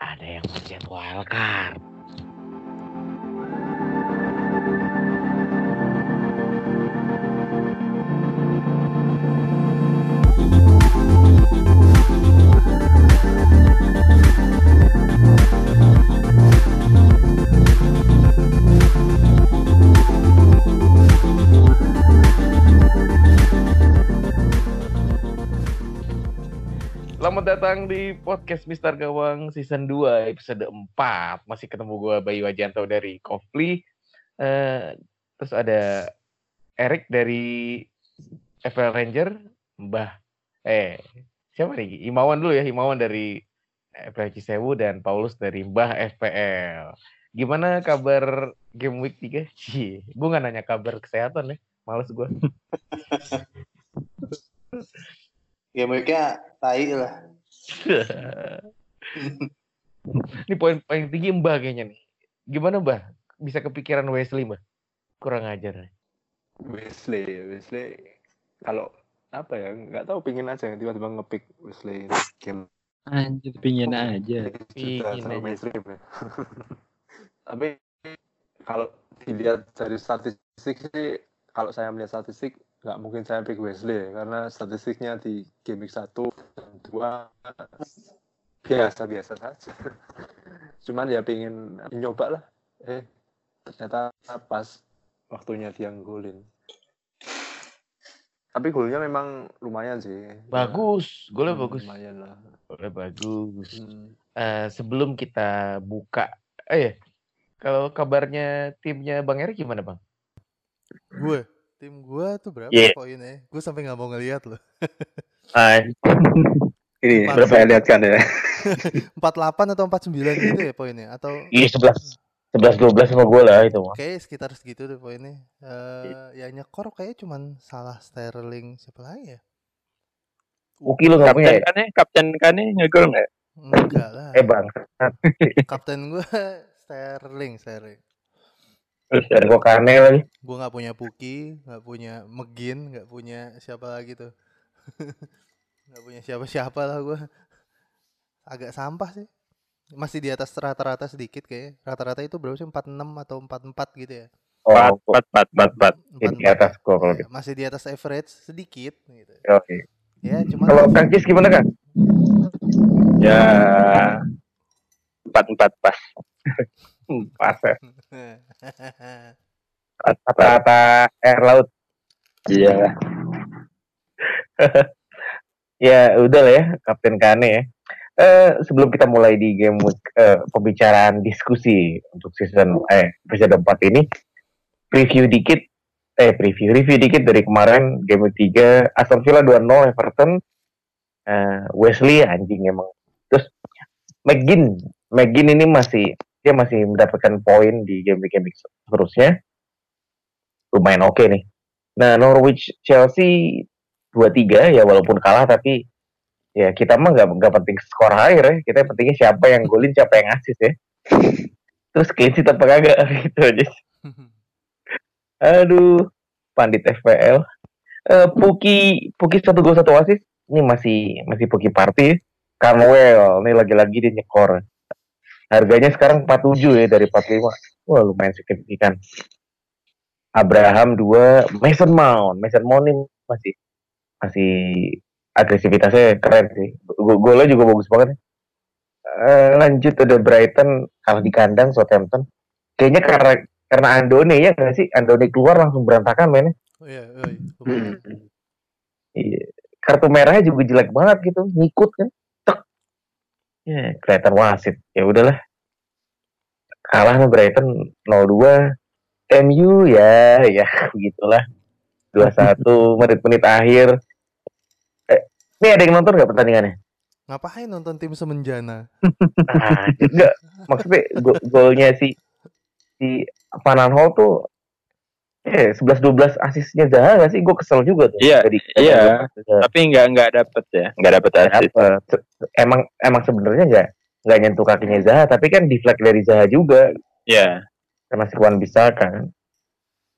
ada yang pencet wildcard. Selamat datang di podcast Mister Gawang season 2 episode 4. Masih ketemu gue Bayu Wajanto dari Kofli. Eh, terus ada Erik dari FL Ranger, Mbah eh siapa nih? Imawan dulu ya, Imawan dari FPL Cisewu dan Paulus dari Mbah FPL. Gimana kabar game week 3? Cie, gue gak nanya kabar kesehatan ya. Males gue. Game week-nya tai lah. Ini poin paling tinggi Mbah kayaknya nih. Gimana Mbah? Bisa kepikiran Wesley Mbah? Kurang ajar. Wesley, Wesley kalau apa ya nggak tahu pingin aja tiba-tiba ngepick Wesley game Anjir pingin aja. Pingin aja. mainstream ya. Tapi kalau dilihat dari statistik sih, kalau saya melihat statistik nggak mungkin saya pick Wesley ya, karena statistiknya di game week satu dan dua biasa-biasa saja. Cuman ya pingin nyoba lah. Eh ternyata pas waktunya dia golin. Tapi golnya memang lumayan sih. Bagus, golnya Hmm, bagus. Lumayan lah. Golnya bagus. Hmm. Eh, sebelum kita buka, eh kalau kabarnya timnya Bang Erik gimana Bang? Gue, tim gue tuh berapa Iya. poinnya? Gue sampai nggak mau ngeliat loh. Ini Empat. udah saya lihat kan ya. 48 atau 49 gitu ya poinnya? Atau Iya sebelas, sebelas dua belas sama gue lah itu mah. kayak sekitar segitu deh poinnya. Eh, ya nyekor kayaknya cuman salah Sterling siapa lagi ya? Uki lu nggak punya Kapten ya? kan kapten kan ngegol nggak? Enggak lah. Eh Bang, Kapten gue Sterling, Sterling. Terus dan gue kane lagi. Gue nggak punya Puki, nggak punya Megin, nggak punya siapa lagi tuh. nggak punya siapa-siapa lah gue. Agak sampah sih. Masih di atas rata-rata sedikit kayak. Rata-rata itu berapa sih? 46 atau 44 gitu ya. Oh, Empat, empat, empat, empat, empat. di atas gue kalau gitu. Masih di atas average sedikit gitu. Oke. Ya, cuma Kalau Kang Cis gimana Kang? Ya empat, empat pas. Pas ya. Rata-rata air laut. Iya. Ya udah lah ya, Kapten Kane ya. Eh, sebelum kita mulai di game eh, pembicaraan diskusi untuk season eh episode 4 ini, preview dikit, eh preview, review dikit dari kemarin game week 3, Aston Villa 2-0 Everton, eh, Wesley anjing emang. Terus McGinn, McGinn ini masih dia masih mendapatkan poin di game game seterusnya. Lumayan oke nih. Nah, Norwich Chelsea 2-3 ya walaupun kalah tapi ya kita mah nggak nggak penting skor akhir ya kita pentingnya siapa yang golin siapa yang asis ya terus clean sheet apa kagak gitu aja aduh pandit FPL Eh Puki Puki satu gol satu asis ini masih masih Puki party. Carnwell ini lagi-lagi dia nyekor harganya sekarang 47 ya dari 45 wah lumayan signifikan Abraham 2 Mason Mount Mason Mount ini masih masih agresivitasnya keren sih. Go- Golnya juga bagus banget. Eh, lanjut ada Brighton kalah di kandang Southampton. Kayaknya karena karena Andone ya nggak sih? Andone keluar langsung berantakan mainnya. Oh iya, oh iya. lumayan. Iya. Kartu merahnya juga jelek banget gitu, ngikut kan. Tek. Ya, kelihatan wasit. Ya udahlah. Kalah sama Brighton 0-2. MU ya, ya begitulah. 2-1 menit-menit akhir. Eh, ini ada yang nonton nggak pertandingannya? Ngapain nonton tim semenjana? Nah, enggak. Maksudnya go- golnya si si Van Aanholt tuh eh 11 12 asisnya Zaha gak sih? Gue kesel juga tuh. Iya, Jadi iya. Tapi nggak nggak dapet ya, nggak dapet asis. dapet. Emang emang sebenarnya nggak nggak nyentuh kakinya Zaha, tapi kan deflect dari Zaha juga Iya. karena si Wan bisa kan.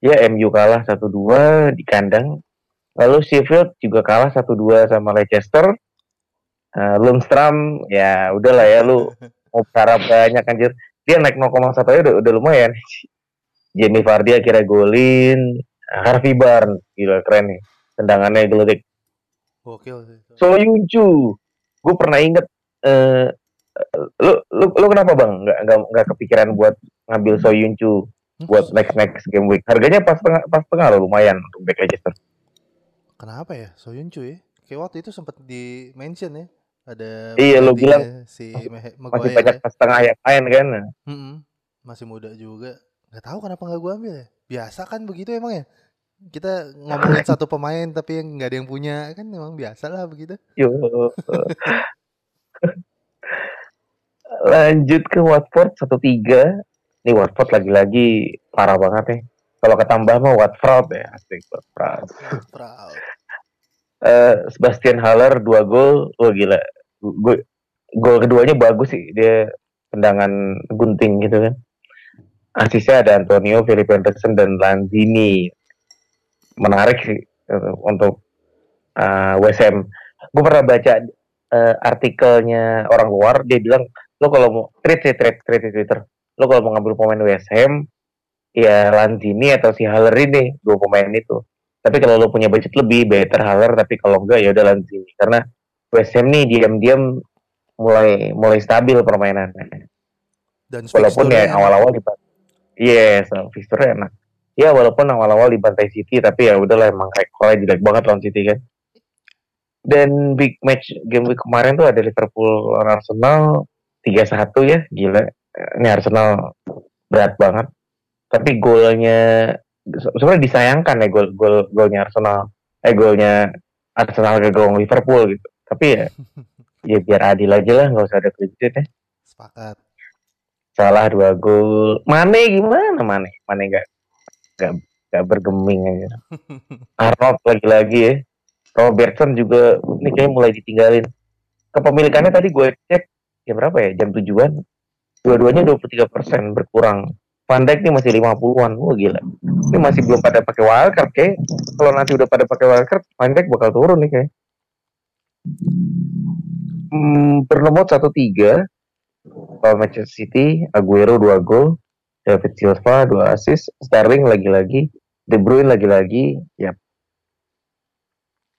Ya MU kalah 1-2 di kandang. Lalu Sheffield juga kalah 1-2 sama Leicester. Eh, Lundstram ya udahlah ya lu mau cara banyak anjir. Dia naik 0,1 aja udah, udah lumayan. Jamie Vardy akhirnya golin. Harvey Barnes, gila keren nih. Tendangannya geledik. Gokil sih. So Yuncu, gue pernah inget. eh lu, lu, lu kenapa bang? Nggak, nggak, nggak kepikiran buat ngambil So Yuncu Hmm? buat next next game week. Harganya pas tengah pas tengah loh lumayan untuk back Leicester. Kenapa ya? Soyun cuy. Kayak waktu itu sempat di mention ya. Ada Iya, lu penggantinya si masih- Masih banyak ya. pas tengah yang main kan. Mm-mm. Masih muda juga. Gak tahu kenapa nggak gua ambil ya. Biasa kan begitu emang ya. Kita ngomongin satu pemain tapi yang nggak ada yang punya kan emang biasa lah begitu. Yo. Lanjut ke Watford 1-3. Ini Watford lagi-lagi parah banget ya. Kalau ketambah mah Watford ya, asik Watford. Eh, Sebastian Haller 2 gol, oh gila. Gue gol keduanya bagus sih, dia tendangan gunting gitu kan. Asisnya ada Antonio, Philip Anderson dan Lanzini. Menarik sih eh, untuk eh, West Ham. Gue pernah baca eh, artikelnya orang luar, dia bilang lo kalau mau trade sih trade trade di Twitter, lo kalau mau ngambil pemain West Ham, ya Lanzini atau si Haller ini dua pemain itu. Tapi kalau lo punya budget lebih, better Haller. Tapi kalau enggak, ya udah Lanzini. Karena West Ham nih diam-diam mulai mulai stabil permainannya. Dan Walaupun ya awal-awal di Yes, fixture enak. Ya walaupun awal-awal dibantai City, tapi ya udahlah emang rekornya jelek banget lawan City kan. Dan big match game week kemarin tuh ada Liverpool lawan Arsenal 3-1 ya, gila. Ini Arsenal berat banget. Tapi golnya se- sebenarnya disayangkan ya gol gol golnya Arsenal. Eh golnya Arsenal ke gol Liverpool gitu. Tapi ya ya biar adil aja lah, nggak usah ada kredit ya. Sepakat. Salah dua gol. Mane gimana Mane? Mane nggak nggak nggak bergeming aja. Arnold lagi-lagi ya. Robertson juga ini kayaknya mulai ditinggalin. Kepemilikannya tadi gue cek jam berapa ya? Jam tujuan. Dua-duanya 23% berkurang. Van Dijk nih masih 50-an. Wah gila. Ini masih belum pada pakai wildcard kayak. Kalau nanti udah pada pakai wildcard, Van Dijk bakal turun nih kayak. Hmm, bernomor 1-3 lawan Manchester City, Aguero 2 gol, David Silva 2 assist, Sterling lagi-lagi, De Bruyne lagi-lagi, ya.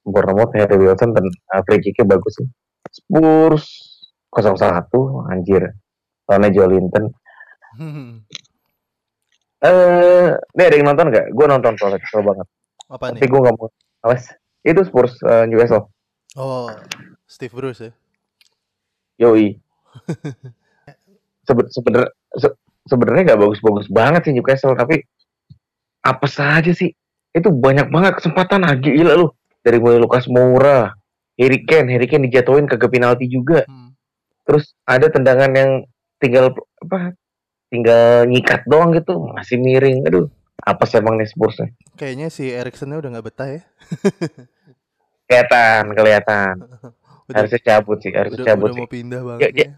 Bournemouth Harry Wilson dan uh, free kick-nya bagus sih. Spurs 0-1 anjir. Lawannya Jolinton. Eh, ini ada yang nonton nggak? Gue nonton soalnya kesel banget. Apa Tapi nih? gue nggak mau. Awas. Itu Spurs uh, Newcastle. Oh, Steve Bruce ya. Yoi. Sebe- sebener- se- sebenarnya nggak bagus-bagus banget sih Newcastle tapi apa saja sih itu banyak banget kesempatan ah gila lu dari mulai Lucas Moura Harry Kane Harry Kane dijatuhin ke penalti juga Hmm. Terus ada tendangan yang tinggal apa tinggal nyikat doang gitu masih miring aduh apa sih emang nih Spursnya Kayaknya si Erikson-nya udah nggak betah ya. kelihatan kelihatan Udah, harusnya cabut sih harusnya udah, cabut udah sih mau pindah Ya, banget ya.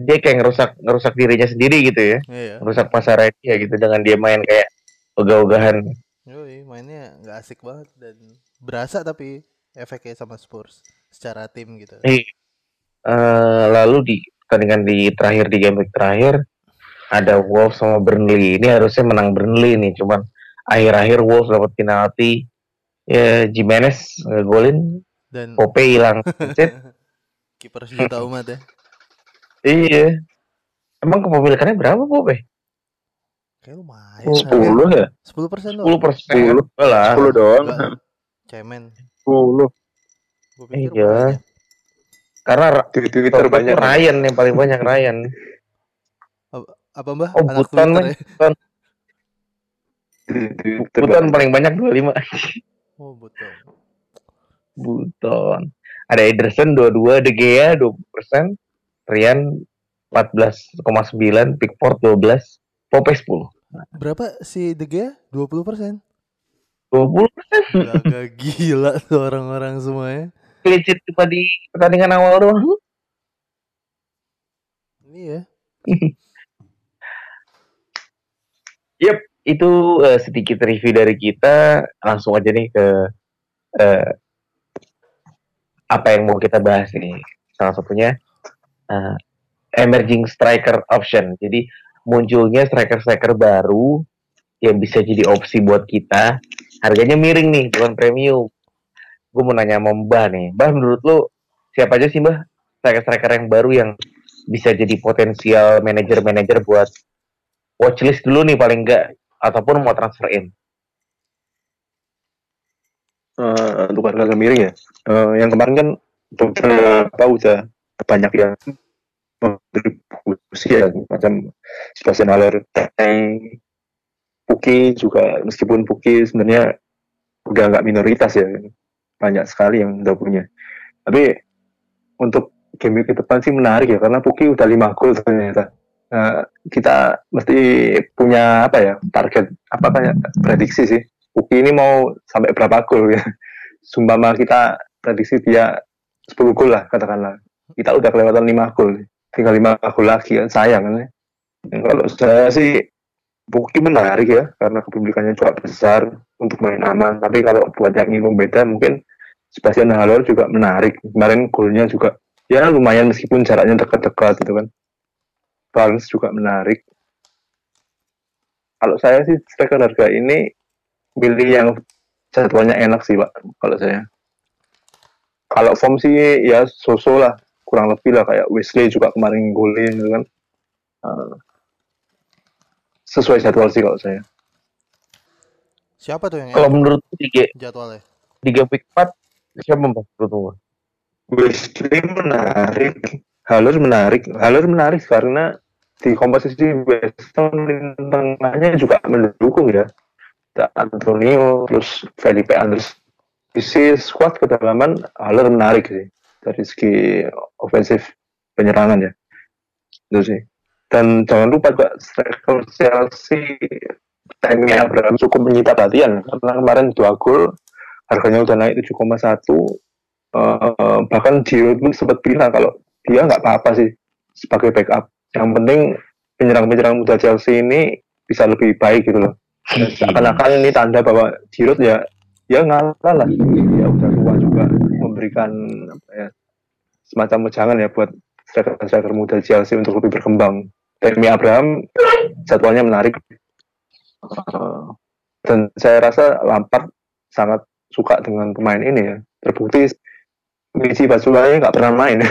dia kayak ngerusak ngerusak dirinya sendiri gitu ya Iya. rusak pasar dia gitu dengan dia main kayak ogah-ogahan Yoi, mainnya nggak asik banget dan berasa tapi efeknya sama Spurs secara tim gitu. Eh, lalu di pertandingan di terakhir di game week terakhir ada Wolves sama Burnley ini harusnya menang Burnley nih cuman akhir-akhir Wolves dapat penalti ya Jimenez ngegolin Dan Pope hilang kiper sejuta umat ya. iya emang kepemilikannya berapa Pope? Kayak lumayan. Sepuluh ya? Sepuluh persen loh. 10 persen Sepuluh. lah Sepuluh doang. Cemen. Sepuluh. Gue pikir Iya. banyak. Karena Di Twitter banyak. Ryan yang paling banyak Ryan Apa mbah? Oh, Anak Buton, Twitter men. ya? Twitter Buton banyak. paling banyak 25 Oh betul. Buton. Ada Ederson 22, De Gea 20%, Rian 14,9, Pickford 12, Pope 10. Berapa si De Gea? 20 persen. 20 Gak gila tuh orang-orang semuanya. Clean sheet cuma di pertandingan awal doang. Iya. Yep, itu eh, sedikit review dari kita. Langsung aja nih ke eh, apa yang mau kita bahas nih. Salah satunya eh, emerging striker option. Jadi munculnya striker-striker baru yang bisa jadi opsi buat kita. Harganya miring nih, bukan premium. Gue mau nanya sama Mbah nih. Mbah menurut lu siapa aja sih Mbah striker-striker yang baru yang bisa jadi potensial manajer-manajer buat watchlist dulu nih paling enggak ataupun mau transfer in. Eh, untuk harga miring ya. Eh, yang kemarin kan beberapa udah banyak yang kontribusi ya macam Sebastian Haller, Puki juga meskipun Puki sebenarnya udah nggak minoritas ya banyak sekali yang udah punya. Tapi untuk game ke depan sih menarik ya karena Puki udah lima gol ternyata. Nah, kita mesti punya apa ya target apa kayak prediksi sih Puki ini mau sampai berapa gol ya sumpama kita prediksi dia 10 gol lah katakanlah kita udah kelewatan 5 gol tinggal 5 gol lagi kan sayang kan ya. kalau saya sih Puki menarik ya karena kepemilikannya juga besar untuk main aman. Tapi kalau buat yang ingin beda mungkin Sebastian Haller juga menarik. Kemarin golnya juga ya lumayan meskipun jaraknya dekat-dekat gitu kan. Barnes juga menarik. Kalau saya sih striker harga ini pilih yang jadwalnya enak sih pak kalau saya. Kalau form sih ya sosok lah. Kurang lebih lah kayak Wesley juga kemarin golin gitu kan. Uh, sesuai jadwal sih kalau saya. Siapa tuh yang Kalau menurut tiga. jadwalnya? tiga week 4 siapa Mbah menurut lu? Wesley menarik. Haller menarik. Haller menarik karena di komposisi West Ham lini tengahnya juga mendukung ya. Ada Antonio terus Felipe Anderson isi squad kedalaman Haller menarik sih. Dari segi ofensif penyerangan ya. Itu sih dan jangan lupa juga striker Chelsea Tammy Abraham cukup menyita perhatian. Karena kemarin dua gol harganya udah naik 7,1 Eh, bahkan Giroud pun sempat bilang kalau dia nggak apa-apa sih sebagai backup. Yang penting penyerang-penyerang muda Chelsea ini bisa lebih baik gitu loh. Seakan-akan ini tanda bahwa Giroud ya ya ngalah lah. Ya udah tua juga memberikan apa ya, semacam wejangan ya buat striker-striker muda Chelsea untuk lebih berkembang Tammy Abraham jadwalnya menarik dan saya rasa Lampard sangat suka dengan pemain ini ya terbukti Michi Batshuayi nggak pernah main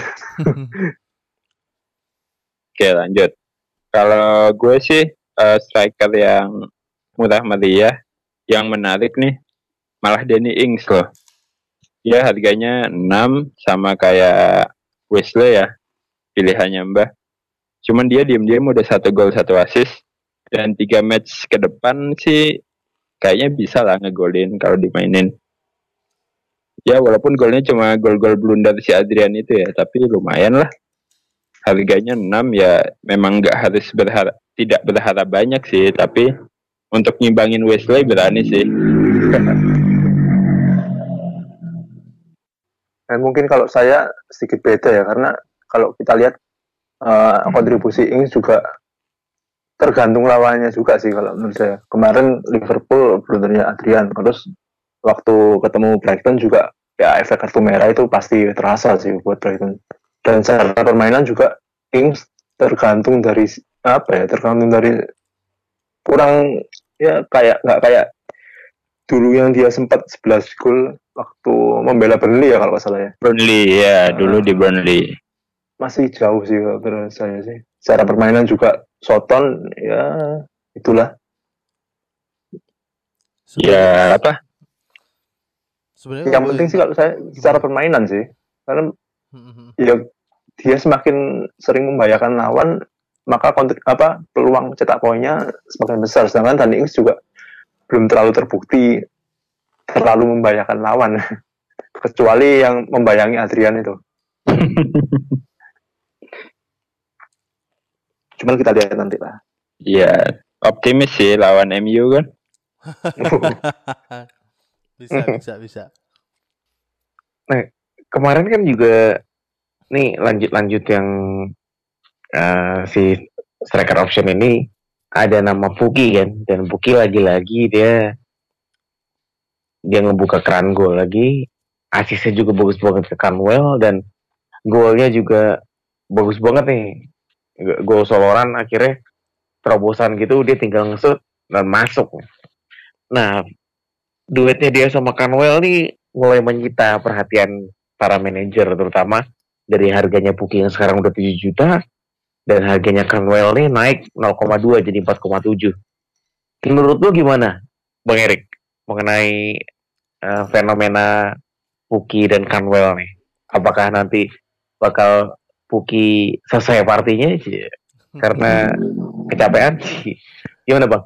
Oke lanjut. Kalau gue sih eh, striker yang murah meriah, yang menarik nih, malah Danny Ings loh. Dia harganya 6 sama kayak Wesley ya, pilihannya Mbah. Cuman dia diam-diam udah satu gol satu assist. Dan tiga match ke depan sih kayaknya bisa lah ngegolin kalau dimainin. Ya walaupun golnya cuma gol-gol blunder si Adrian itu ya, tapi lumayan lah. Harganya 6 ya memang nggak harus berharap tidak berharap banyak sih tapi untuk nyimbangin Wesley berani sih. Dan mungkin kalau saya sedikit beda ya karena kalau kita lihat eh, kontribusi Ings juga tergantung lawannya juga sih kalau menurut saya. Kemarin Liverpool blundernya Adrian terus waktu ketemu Brighton juga ya efek kartu merah itu pasti terasa sih buat Brighton. Dan secara permainan juga Ings tergantung dari apa ya tergantung dari kurang ya kayak nggak kayak dulu yang dia sempat 11 gol waktu membela Burnley ya kalau nggak salah ya Burnley ya dulu di Burnley masih jauh sih kalau menurut saya sih. Secara permainan juga Soton ya itulah. Ya apa? Sebenarnya yang penting sih kalau saya secara permainan sih. Karena Hmm, ya dia semakin sering membahayakan lawan maka kontri, apa peluang cetak poinnya semakin besar. Sedangkan Danny Ings juga belum terlalu terbukti terlalu membahayakan lawan. Kecuali yang membayangi Adrian itu cuman kita lihat nanti lah. Ya optimis sih lawan MU kan. Bisa bisa bisa. kemarin kan juga nih lanjut-lanjut yang eh, si striker option ini ada nama Puki kan dan Puki lagi-lagi dia dia ngebuka keran gol lagi. Asisnya juga bagus banget ke Canwell dan golnya juga bagus banget nih gol soloran akhirnya terobosan gitu dia tinggal ngesut dan masuk. Nah, duetnya dia sama Canwell nih mulai menyita perhatian para manajer terutama dari harganya Puki yang sekarang udah 7 juta dan harganya Canwell nih naik 0,2 jadi 4,7. Menurut lu gimana, Bang Erik, mengenai eh, fenomena Puki dan Canwell nih? Apakah nanti bakal Puki selesai partinya sih karena kecapean sih? Gimana bang?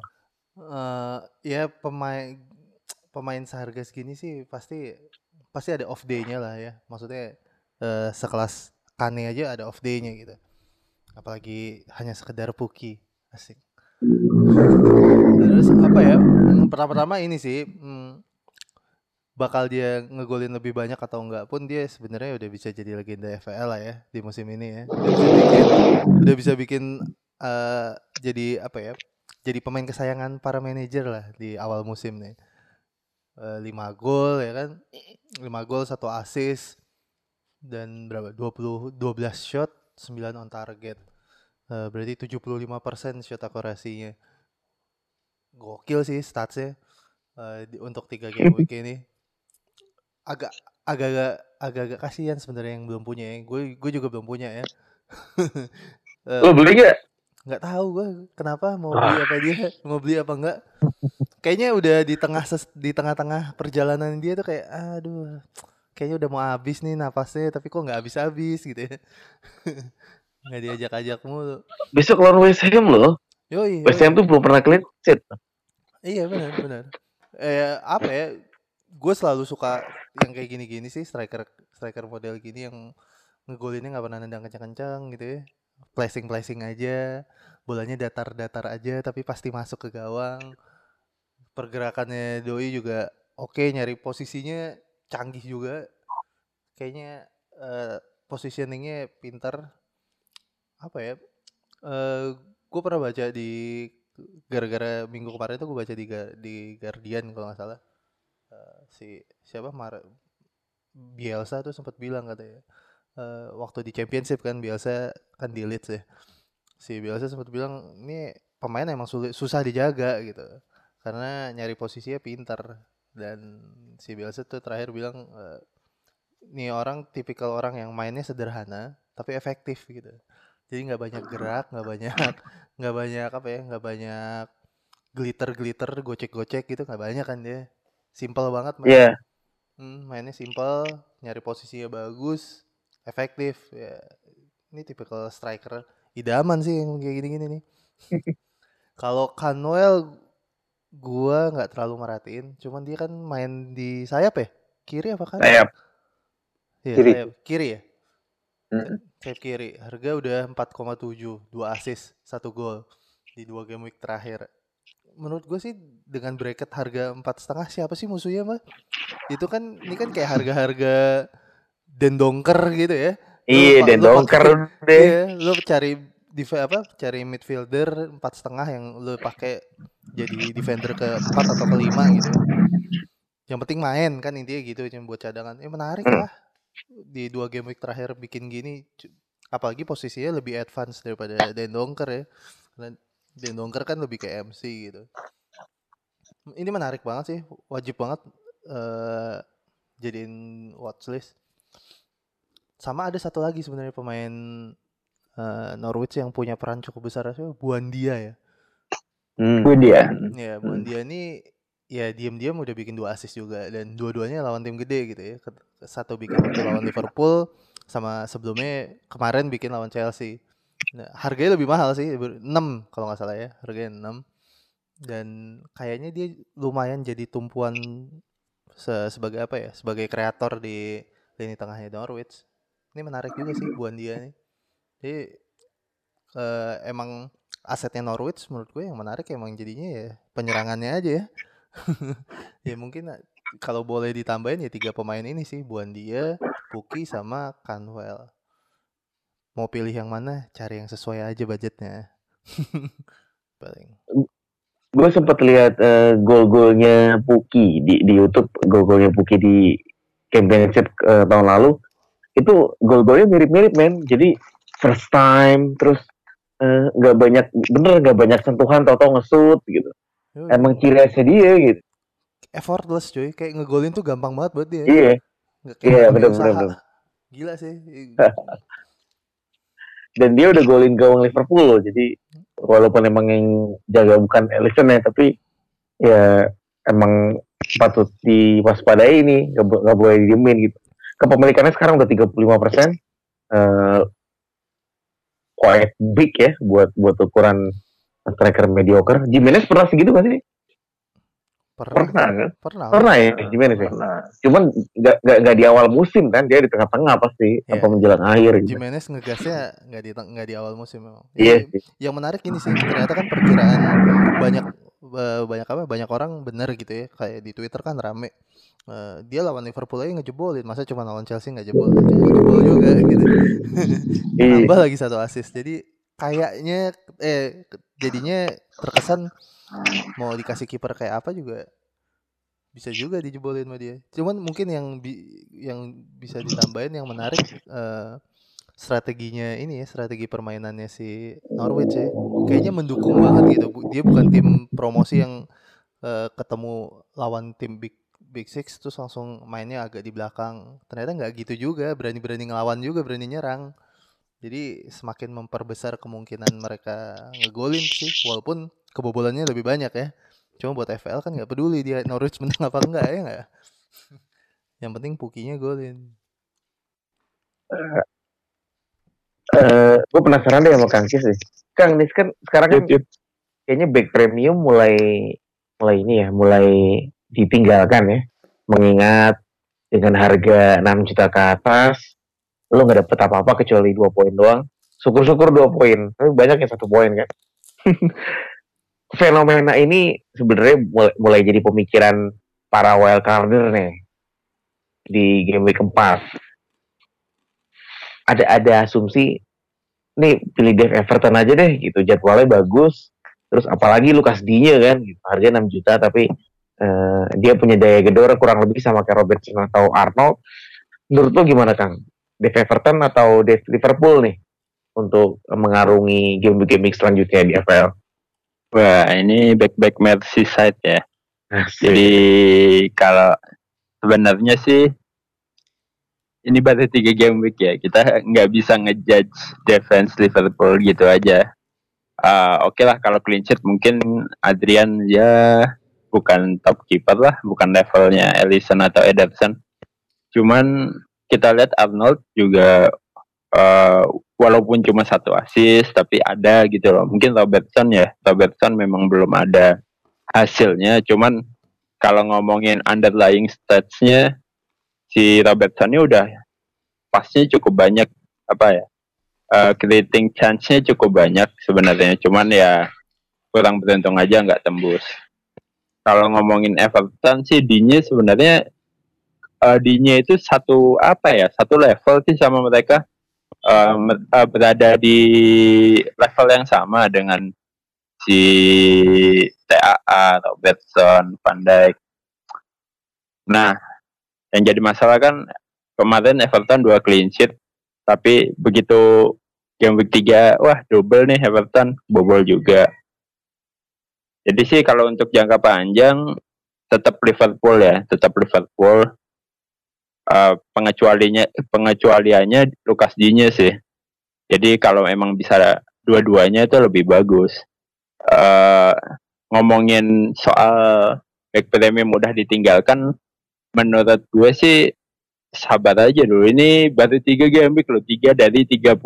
Eh, ya pemain pemain seharga segini sih pasti pasti ada off day-nya lah ya. Maksudnya eh, sekelas Kane aja ada off day-nya gitu. Apalagi hanya sekedar Puki. Asik. Terus apa ya? hmm, Pertama-tama ini sih hmm, bakal dia ngegolin lebih banyak atau enggak pun dia sebenarnya udah bisa jadi legenda FPL lah ya di musim ini ya. Udah bisa bikin udah bisa bikin eh, jadi apa ya? Jadi pemain kesayangan para manajer lah di awal musim nih. Eh, 5 gol ya kan. 5 gol, 1 assist dan berapa? 20 12 shot, 9 on target. Eh, berarti 75% shot akurasinya. Gokil sih statsnya eh, di- untuk tiga game week ini. Agak agak agak kasihan sebenarnya yang belum punya ya. Gue gue juga belum punya ya. Eh, Lo beli gak? nggak tahu gue kenapa mau beli apa dia mau beli apa enggak kayaknya udah di tengah ses- di tengah-tengah perjalanan dia tuh kayak aduh kayaknya udah mau habis nih napasnya tapi kok nggak habis-habis gitu ya nggak diajak-ajak mulu Besok lawan West Ham loh. West yoi. Ham tuh belum pernah clean sheet. iya benar benar eh apa ya gue selalu suka yang kayak gini-gini sih striker striker model gini yang ngegolinnya nggak pernah nendang kencang-kencang gitu ya. Placing placing aja bolanya datar-datar aja tapi pasti masuk ke gawang. Pergerakannya doi juga oke nyari posisinya canggih juga. Kayaknya eh, positioningnya pinter apa ya eh gue pernah baca di gara-gara minggu kemarin tuh gue baca di di Guardian kalau nggak salah Eh, si siapa Mar Bielsa tuh sempat bilang katanya eh, waktu di championship kan Bielsa kan di Leeds ya. Si Bielsa sempat bilang ini pemain emang sulit susah dijaga gitu. Karena nyari posisinya pintar. Dan si Bielsa tuh terakhir bilang nih orang tipikal orang yang mainnya sederhana tapi efektif gitu. Jadi nggak banyak gerak nggak banyak nggak banyak apa ya nggak banyak glitter glitter gocek gocek gitu nggak banyak kan dia simple banget mainnya. Iya. Hmm, mainnya simple, nyari posisinya bagus, efektif. Ya, ini tipikal striker idaman sih yang kayak gini-gini nih. Kalau Canwell gua nggak terlalu merhatiin, cuman dia kan main di sayap ya? Kiri apa kan? Sayap. Iya, Kiri. sayap. Kiri ya? Mm. Sayap kiri. Harga udah 4,7, 2 assist, 1 gol di dua game week terakhir. Menurut gue sih dengan bracket harga empat setengah siapa sih musuhnya mah? Itu kan ini kan kayak harga-harga dendongker gitu ya. Iya, Lu- dan lu dongker pakai- deh. Iya, lu cari div- apa? Cari midfielder empat setengah yang lu pakai jadi defender ke empat atau kelima gitu. Yang penting main kan intinya gitu cuma buat cadangan. Eh menarik Hmm. lah di dua game week terakhir bikin gini. Apalagi posisinya lebih advance daripada Dendonker ya. Karena Dendonker kan lebih ke MC gitu. Ini menarik banget sih, wajib banget eh jadiin watchlist. Sama ada satu lagi sebenarnya pemain eh, Norwich yang punya peran cukup besar siapa? Buandia ya. Hmm. Gue dia. Ya, Buandia ini ya diam-diam udah bikin dua assist juga dan dua-duanya lawan tim gede gitu ya. Satu bikin waktu lawan Liverpool sama sebelumnya kemarin bikin lawan Chelsea. Nah, harganya lebih mahal sih, ber- 6 kalau nggak salah ya, harganya 6. Dan kayaknya dia lumayan jadi tumpuan se- sebagai apa ya? Sebagai kreator di lini tengahnya Norwich. Ini menarik juga sih Buandia nih. Jadi eh, emang asetnya Norwich menurut gue yang menarik emang jadinya ya penyerangannya aja ya. ya mungkin eh, kalau boleh ditambahin ya tiga pemain ini sih Buandia, Puki sama Canwell. Mau pilih yang mana? Cari yang sesuai aja budgetnya. Paling. Gue sempat lihat eh, gol-golnya Puki di di YouTube, gol-golnya Puki di championship eh, tahun lalu. Itu gol-golnya mirip-mirip men. Jadi first time terus eh, nggak banyak bener nggak banyak sentuhan tau-tau ngesut gitu Yoi. emang ciri dia gitu effortless cuy kayak ngegolin tuh gampang banget buat dia iya iya, bener, bener. gila sih dan dia udah golin gawang Liverpool loh jadi walaupun emang yang jaga bukan Alisson ya tapi ya emang patut diwaspadai ini nggak bo- nggak boleh didiemin gitu. Kepemilikannya sekarang udah 35 persen Eh, quite big ya buat buat ukuran striker mediocre. Jimenez pernah segitu gak sih pernah pernah kan? pernah pernah ya? Jimenez ya cuman nggak nggak di awal musim kan? Dia di tengah-tengah pasti Iya. apa menjelang akhir gitu. Jimenez ngegasnya nggak di nggak di awal musim memang. Iya sih. yang menarik ini sih ternyata kan perkiraan banyak eh, banyak apa banyak orang bener gitu ya. Kayak di Twitter kan rame. Eh, dia lawan Liverpool aja ngejebolin. Masa cuma lawan Chelsea nggak jebol? Aja jebol juga gitu. Iya. tambah lagi satu assist. Jadi kayaknya eh jadinya terkesan mau dikasih kiper kayak apa juga bisa juga dijebolin sama dia. Cuman mungkin yang bi- yang bisa ditambahin yang menarik eh, strateginya ini ya strategi permainannya si Norwich ya kayaknya mendukung banget gitu. Dia bukan tim promosi yang eh, ketemu lawan tim big big six terus langsung mainnya agak di belakang. Ternyata nggak gitu juga berani-berani ngelawan juga berani nyerang jadi semakin memperbesar kemungkinan mereka ngegolin sih walaupun kebobolannya lebih banyak ya cuma buat FPL kan nggak peduli dia Norwich menang apa enggak ya nggak yang penting pukinya golin eh gue penasaran deh sama Kang Cis deh. Kang Nis kan sekarang kan Yep, yep. kayaknya back premium mulai mulai ini ya, mulai ditinggalkan ya. Mengingat dengan harga 6 juta ke atas, lo nggak dapet apa-apa kecuali dua poin doang. Syukur-syukur dua poin, tapi banyak yang satu poin kan. Fenomena ini sebenarnya mulai, mulai jadi pemikiran para wildcarder nih di game week keempat. Ada ada asumsi nih pilih Dave Everton aja deh gitu jadwalnya bagus terus apalagi Lukas Dinya kan gitu harga 6 juta tapi eh, dia punya daya gedor kurang lebih sama kayak Robertson atau Arnold menurut lo gimana Kang Dave Everton atau Dave Liverpool nih untuk mengarungi game-game selanjutnya di FPL Wah, ini back-back Merseyside ya. Asik. Jadi kalau sebenarnya sih ini baru tiga game week ya. Kita nggak bisa ngejudge defense Liverpool gitu aja. Ah, Oke lah kalau clean sheet mungkin Adrian ya bukan top keeper lah, bukan levelnya Ellison atau Ederson. Cuman kita lihat Arnold juga eh, walaupun cuma satu assist tapi ada gitu loh. Mungkin Robertson ya, Robertson memang belum ada hasilnya. Cuman kalau ngomongin underlying statsnya si Robertson ini udah pasnya cukup banyak. Apa ya? Eh, creating chance-nya cukup banyak sebenarnya. Cuman ya kurang beruntung aja nggak tembus. Kalau ngomongin Everton sih Dinya sebenarnya Dinya itu satu apa ya satu level sih sama mereka. Mer- eh, berada di level yang sama dengan si TAA Robertson Van Dijk. Nah yang jadi masalah kan kemarin Everton dua clean sheet tapi begitu game week 3 wah double nih Everton bobol juga. Jadi sih kalau untuk jangka panjang tetap Liverpool ya tetap Liverpool Eh, pengecualinya pengecualiannya Lukas Dinya sih. Jadi kalau emang bisa dua-duanya itu lebih bagus. Eh ngomongin soal back premium mudah ditinggalkan menurut gue sih sabar aja dulu. Ini baru tiga game week loh tiga dari 38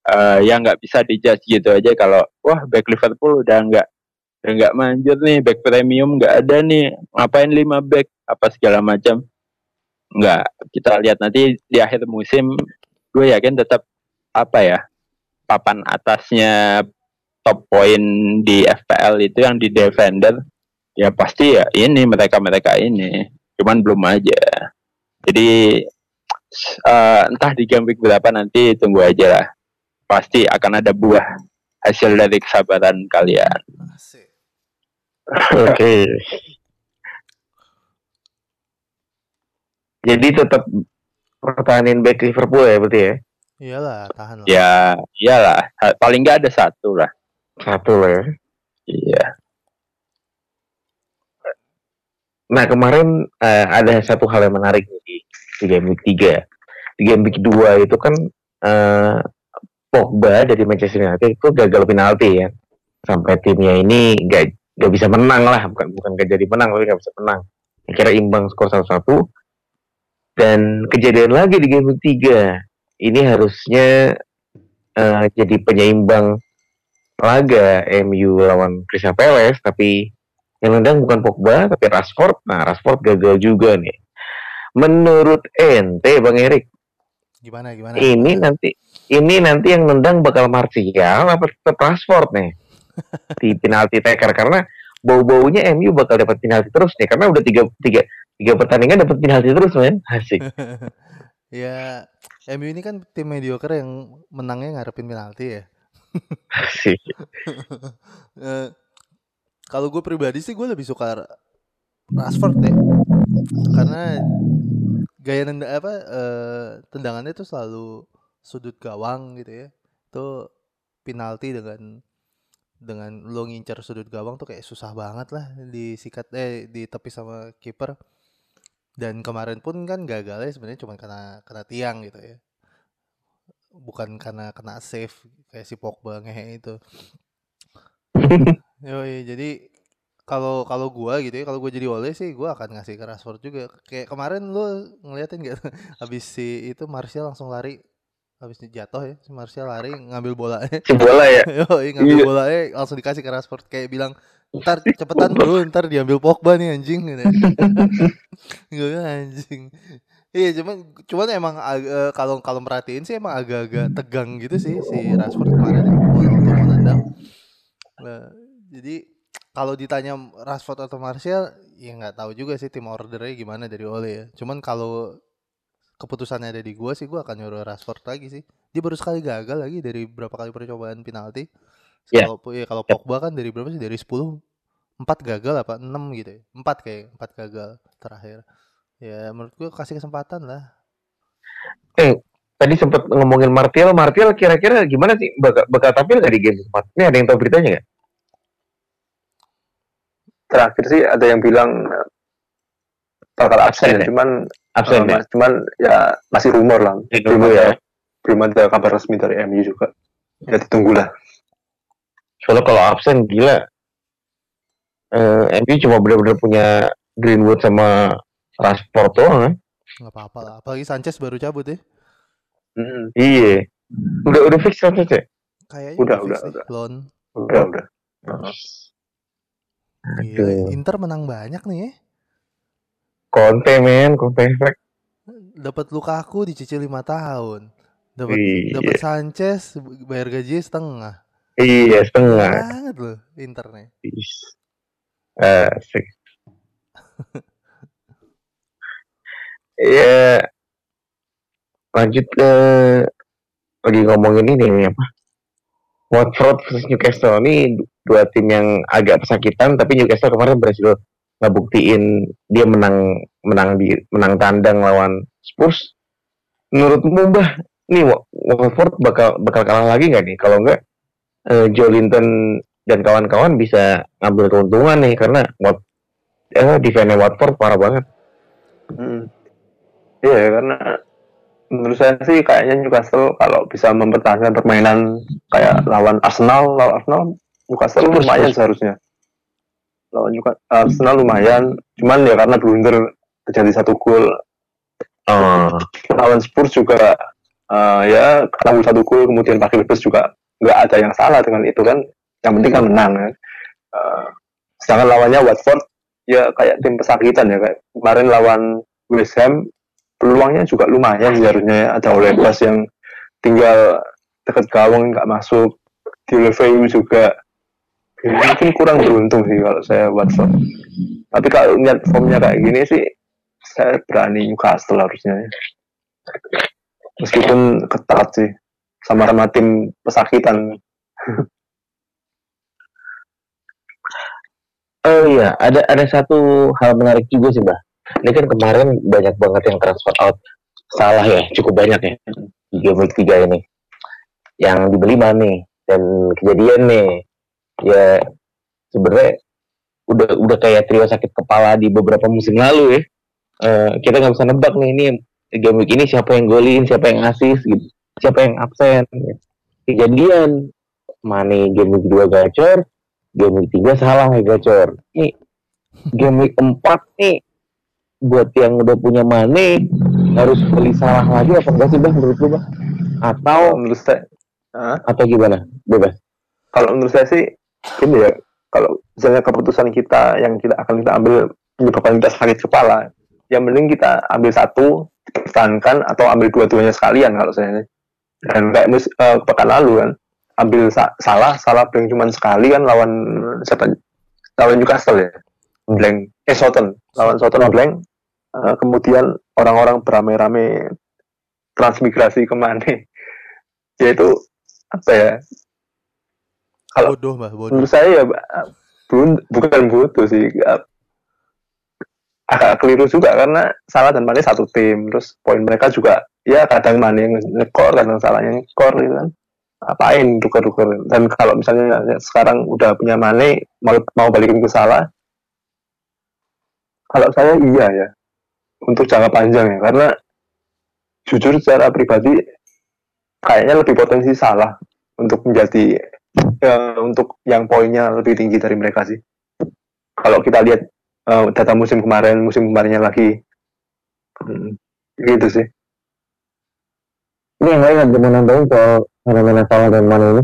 eh yang nggak bisa dijudge gitu aja kalau wah back Liverpool udah nggak udah nggak manjur nih back premium nggak ada nih ngapain lima back apa segala macam nggak kita lihat nanti di akhir musim gue yakin tetap apa ya papan atasnya top point di FPL itu yang di defender ya pasti ya ini mereka mereka ini cuman belum aja jadi eh, entah di game week berapa nanti tunggu aja lah pasti akan ada buah hasil dari kesabaran kalian. Oke. Jadi tetap pertahanin back Liverpool ya berarti ya. Iyalah, tahan lah. Ya, iyalah. Paling nggak ada satu lah. Satu lah ya. Iya. Nah kemarin eh, ada satu hal yang menarik nih di, di game week 3. Di game week 2 itu kan eh, Pogba dari Manchester United itu gagal penalti ya. Sampai timnya ini gak, gak bisa menang lah. Bukan bukan gak jadi menang, tapi gak bisa menang. Akhirnya imbang skor 1-1. Dan kejadian lagi di game 3. Ini harusnya eh, jadi penyeimbang laga MU lawan Crystal Palace. Tapi yang nendang bukan Pogba tapi Rashford. Nah, Rashford gagal juga nih. Menurut ente Bang Erik, Gimana gimana? ini nanti ini nanti yang nendang bakal Martial apa tetap Rashford nih di penalti taker karena bau-baunya MU bakal dapat penalti terus nih karena udah tiga tiga tiga pertandingan dapat penalti terus men. Asik. Ya, MU ini kan tim mediocre yang menangnya ngarepin penalti ya. asik. Eh, kalau gue pribadi sih gue lebih suka Rashford ya. Karena gaya nenda apa eh, tendangannya tuh selalu sudut gawang gitu ya. Itu penalti dengan dengan lo ngincar sudut gawang tuh kayak susah banget lah disikat eh ditepis sama kiper. Dan kemarin pun kan gagalnya sebenarnya cuma karena kena tiang gitu ya. Bukan karena kena save kayak si Pogba ngehe itu. Yoi, jadi kalau kalau gua gitu ya, kalau gua jadi Ole sih gua akan ngasih ke Rashford juga. Kayak kemarin lu ngeliatin gak habis si itu Martial langsung lari habis jatuh ya si Martial lari ngambil bolanya si bola ya? Yoi, ngambil Iya. bolanya langsung dikasih ke Rashford kayak bilang ntar cepetan bro ntar diambil Pogba nih anjing gitu. gue anjing. Iya cuman cuman emang eh, kalau kalau merhatiin sih emang agak-agak tegang gitu sih si Rashford kemarin ya, mau waktu mau Nah, jadi kalau ditanya Rashford atau Martial ya nggak tahu juga sih tim ordernya gimana dari Ole ya. Cuman kalau keputusannya ada di gua sih gua akan nyuruh Rashford lagi sih. Dia baru sekali gagal lagi dari berapa kali percobaan penalti. Ya. kalau ya kalau Pogba kan dari berapa sih? Dari 10 empat gagal apa? Enam gitu ya? Empat kayak empat gagal terakhir. Ya menurut gua kasih kesempatan lah. Tadi sempat ngomongin Martial. Martial kira-kira gimana sih? Bakal, bakal tampil gak di game 4 ini ada yang tahu beritanya nggak? Terakhir sih ada yang bilang eh, bakal absen, Absen ya? cuman absen eh, ya cuman ya masih rumor lah. Belum rumor ada, ya. belum ada kabar resmi dari MU juga. Ya ditunggulah. soalnya kalau absen gila eh MU cuma benar-benar punya Greenwood sama Rashford doang kan nggak apa-apa lah apalagi Sanchez baru cabut ya Mm, iya udah udah fix Sanchez ya kayaknya Udah, fix udah, deh, udah. loan udah udah. Gila. Inter menang banyak nih ya Conte men Conte effect dapat Lukaku dicicil lima tahun. Dapat Iya. dapat Sanchez bayar gaji setengah. Iya setengah. Banget loh Inter nih Is. Asik. ya lanjut ke lagi ngomongin ini nih apa? Watford versus Newcastle. Ini du- dua tim yang agak pesakitan tapi Newcastle kemarin berhasil ngebuktiin dia menang menang di menang tandang lawan Spurs menurutmu Mbah nih Wa- Watford bakal bakal kalah lagi nggak nih kalau nggak eh, Joe Linton dan kawan-kawan bisa ngambil keuntungan nih karena Wat eh defense Watford parah banget. Mm. Iya karena menurut saya sih kayaknya Newcastle kalau bisa mempertahankan permainan kayak lawan Arsenal, lawan Arsenal Newcastle Spurs, lumayan Spurs. seharusnya. Lawan Newcastle Arsenal lumayan, cuman ya karena blunder terjadi satu gol. Oh, Lawan Spurs juga eh, ya ketemu satu gol kemudian pakai bebas juga nggak ada yang salah dengan itu kan. Yang penting kan menang kan. Eh, sedangkan lawannya Watford ya kayak tim pesakitan ya kayak kemarin lawan West Ham peluangnya juga lumayan sih harusnya ya. ada oleh Bas yang tinggal dekat gawang nggak masuk di juga ya, mungkin kurang beruntung sih kalau saya Watford tapi kalau lihat formnya kayak gini sih saya berani Newcastle harusnya ya. meskipun ketat sih sama-sama tim pesakitan oh iya, ada ada satu hal menarik juga sih, Mbak. Ini kan kemarin banyak banget yang transfer out salah ya, cukup banyak ya. di game week 3 ini. Yang dibeli Mane dan kejadian nih ya sebenarnya udah udah kayak trio sakit kepala di beberapa musim lalu ya. Eh, kita nggak bisa nebak nih ini game week ini siapa yang golin, siapa yang asis gitu, siapa yang absen. gitu. Kejadian Mane game week 2 gacor, game week 3 salah ya gacor. Nih game week 4 nih buat yang udah punya Mane harus beli salah lagi apa enggak sih Bang menurut lu Bang? Atau menurut saya atau gimana? Bebas. kalau menurut saya sih ini ya kalau misalnya keputusan kita yang kita akan kita ambil menyebabkan kita sakit kepala yang mending kita ambil satu pertahankan atau ambil dua-duanya sekalian kalau saya dan kayak mus, eh, pekan lalu kan ambil sa- salah salah blank cuma sekali kan lawan siapa? Lawan Newcastle ya blank. Eh Soton lawan Soton blank Eh, kemudian orang-orang beramai-ramai transmigrasi ke Mane yaitu apa ya Kalau- Bodoh, Mbah, bodoh. menurut saya ya bun, bukan butuh sih. Agak- keliru juga karena salah dan Mane satu tim. Terus poin mereka juga ya kadang Mane yang ngekor kadang salahnya ngekor gitu kan. Apain tuker-tuker. Dan kalau misalnya sekarang udah punya Mane mau mau balikin ke salah kalau saya iya ya untuk jangka panjang ya. Karena jujur secara pribadi kayaknya lebih potensi salah untuk menjadi ya, untuk yang poinnya lebih tinggi dari mereka sih. Kalau kita lihat eh, data musim kemarin, musim kemarinnya lagi, hmm, gitu sih. Ini yang lain ada mau nambahin soal fenomena salah dan Mane ini?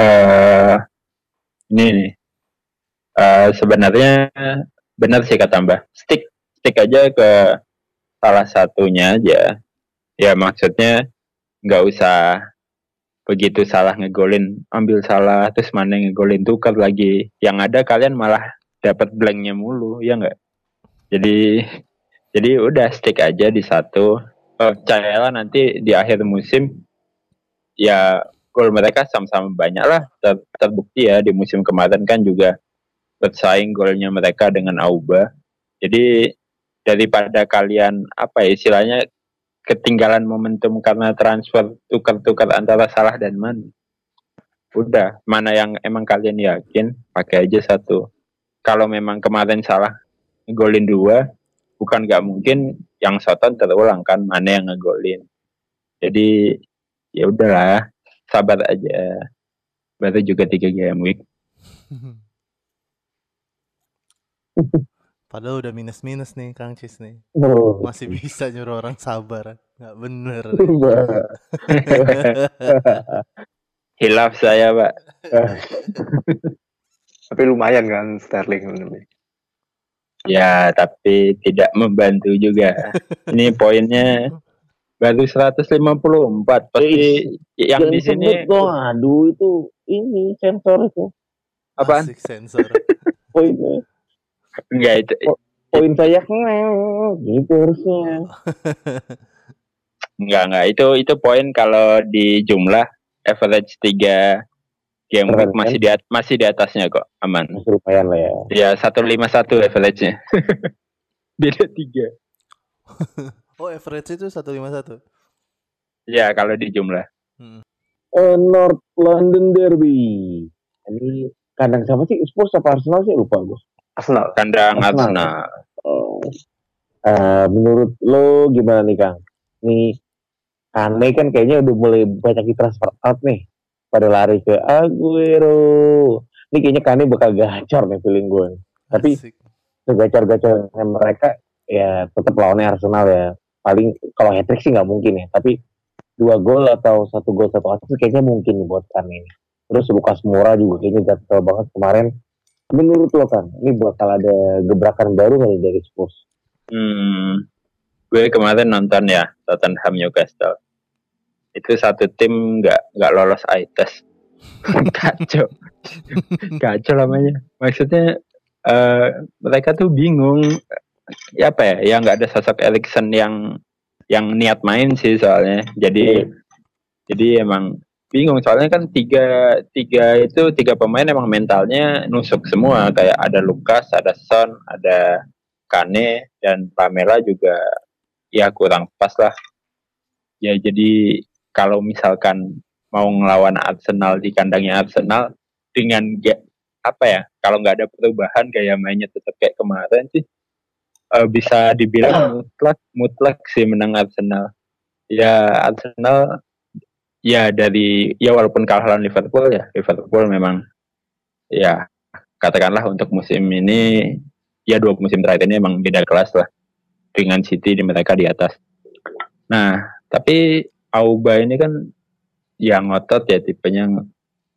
eh ini nih Eh, sebenarnya benar sih kata Mbak stick stick aja ke salah satunya aja ya maksudnya nggak usah begitu salah ngegolin ambil salah terus mana ngegolin? Tukar lagi. Yang ada kalian malah dapat blanknya mulu ya nggak? Jadi jadi udah stick aja di satu. Percayalah nanti di akhir musim ya gol mereka sama-sama banyak lah. Ter- terbukti ya di musim kemarin kan juga bersaing golnya mereka dengan Auba. Jadi daripada kalian apa ya istilahnya ketinggalan momentum karena transfer tukar-tukar antara salah dan mana udah mana yang emang kalian yakin pakai aja satu. Kalau memang kemarin salah ngegolin dua bukan nggak mungkin yang Soton terulang kan mana yang ngegolin. Jadi ya udahlah sabar aja. Baru juga tiga game week Padahal udah minus-minus nih Kang Cis nih. Oh, Masih bisa nyuruh orang sabar. Nggak bener. hilaf saya pak Tapi lumayan kan Sterling sebenarnya. ya tapi tidak membantu juga ini poinnya baru 154 pasti yang di sini dong, aduh itu ini sensor itu apaan Asik sensor. poinnya. Enggak itu Poin saya gitu harusnya. enggak enggak itu itu poin kalau di jumlah average 3 game week masih di at- masih di atasnya kok aman Masih lumayan lah ya. ya 151 average-nya beda tiga Oh, average itu 151. ya kalau di jumlah Eh, North London Derby. Ini kandang siapa sih? Spurs apa Arsenal sih? Lupa gue. Arsenal. kandang Arsenal. Arsenal Oh. Eh, menurut lo gimana nih Kang? Nih Kane kan kayaknya udah mulai banyak di transfer out nih. Pada lari ke Aguero. Ini kayaknya Kane bakal gacor nih feeling gue. Tapi segacor-gacornya mereka ya tetap lawannya Arsenal ya. Paling kalau hat trick sih nggak mungkin ya. Tapi dua gol atau satu gol satu assist kayaknya mungkin buat Kane ini. Terus Lukas Moura juga kayaknya gatel banget kemarin. Menurut lo kan, ini bakal ada gebrakan baru kali dari Spurs. Hmm, gue kemarin nonton ya Tottenham Newcastle. Itu satu tim nggak nggak lolos eye test. Kacau, kacau namanya. Maksudnya eh, mereka tuh bingung. Ya apa ya? Ya nggak ada sosok Erikson yang yang niat main sih soalnya. Jadi jadi emang bingung soalnya kan tiga tiga itu tiga pemain emang mentalnya nusuk semua kayak ada Lukas, ada Son, ada Kane dan Pamela juga ya kurang pas lah. Ya jadi kalau misalkan mau ngelawan Arsenal di kandangnya Arsenal dengan ya, apa ya kalau nggak ada perubahan gaya mainnya tetap kayak kemarin sih eh, bisa dibilang mutlak mutlak sih menang Arsenal. Ya Arsenal ya dari ya walaupun kalah lawan Liverpool ya Liverpool memang ya katakanlah untuk musim ini ya dua musim terakhir ini emang beda kelas lah dengan City di mereka di atas. Nah tapi Auba ini kan yang ngotot ya tipenya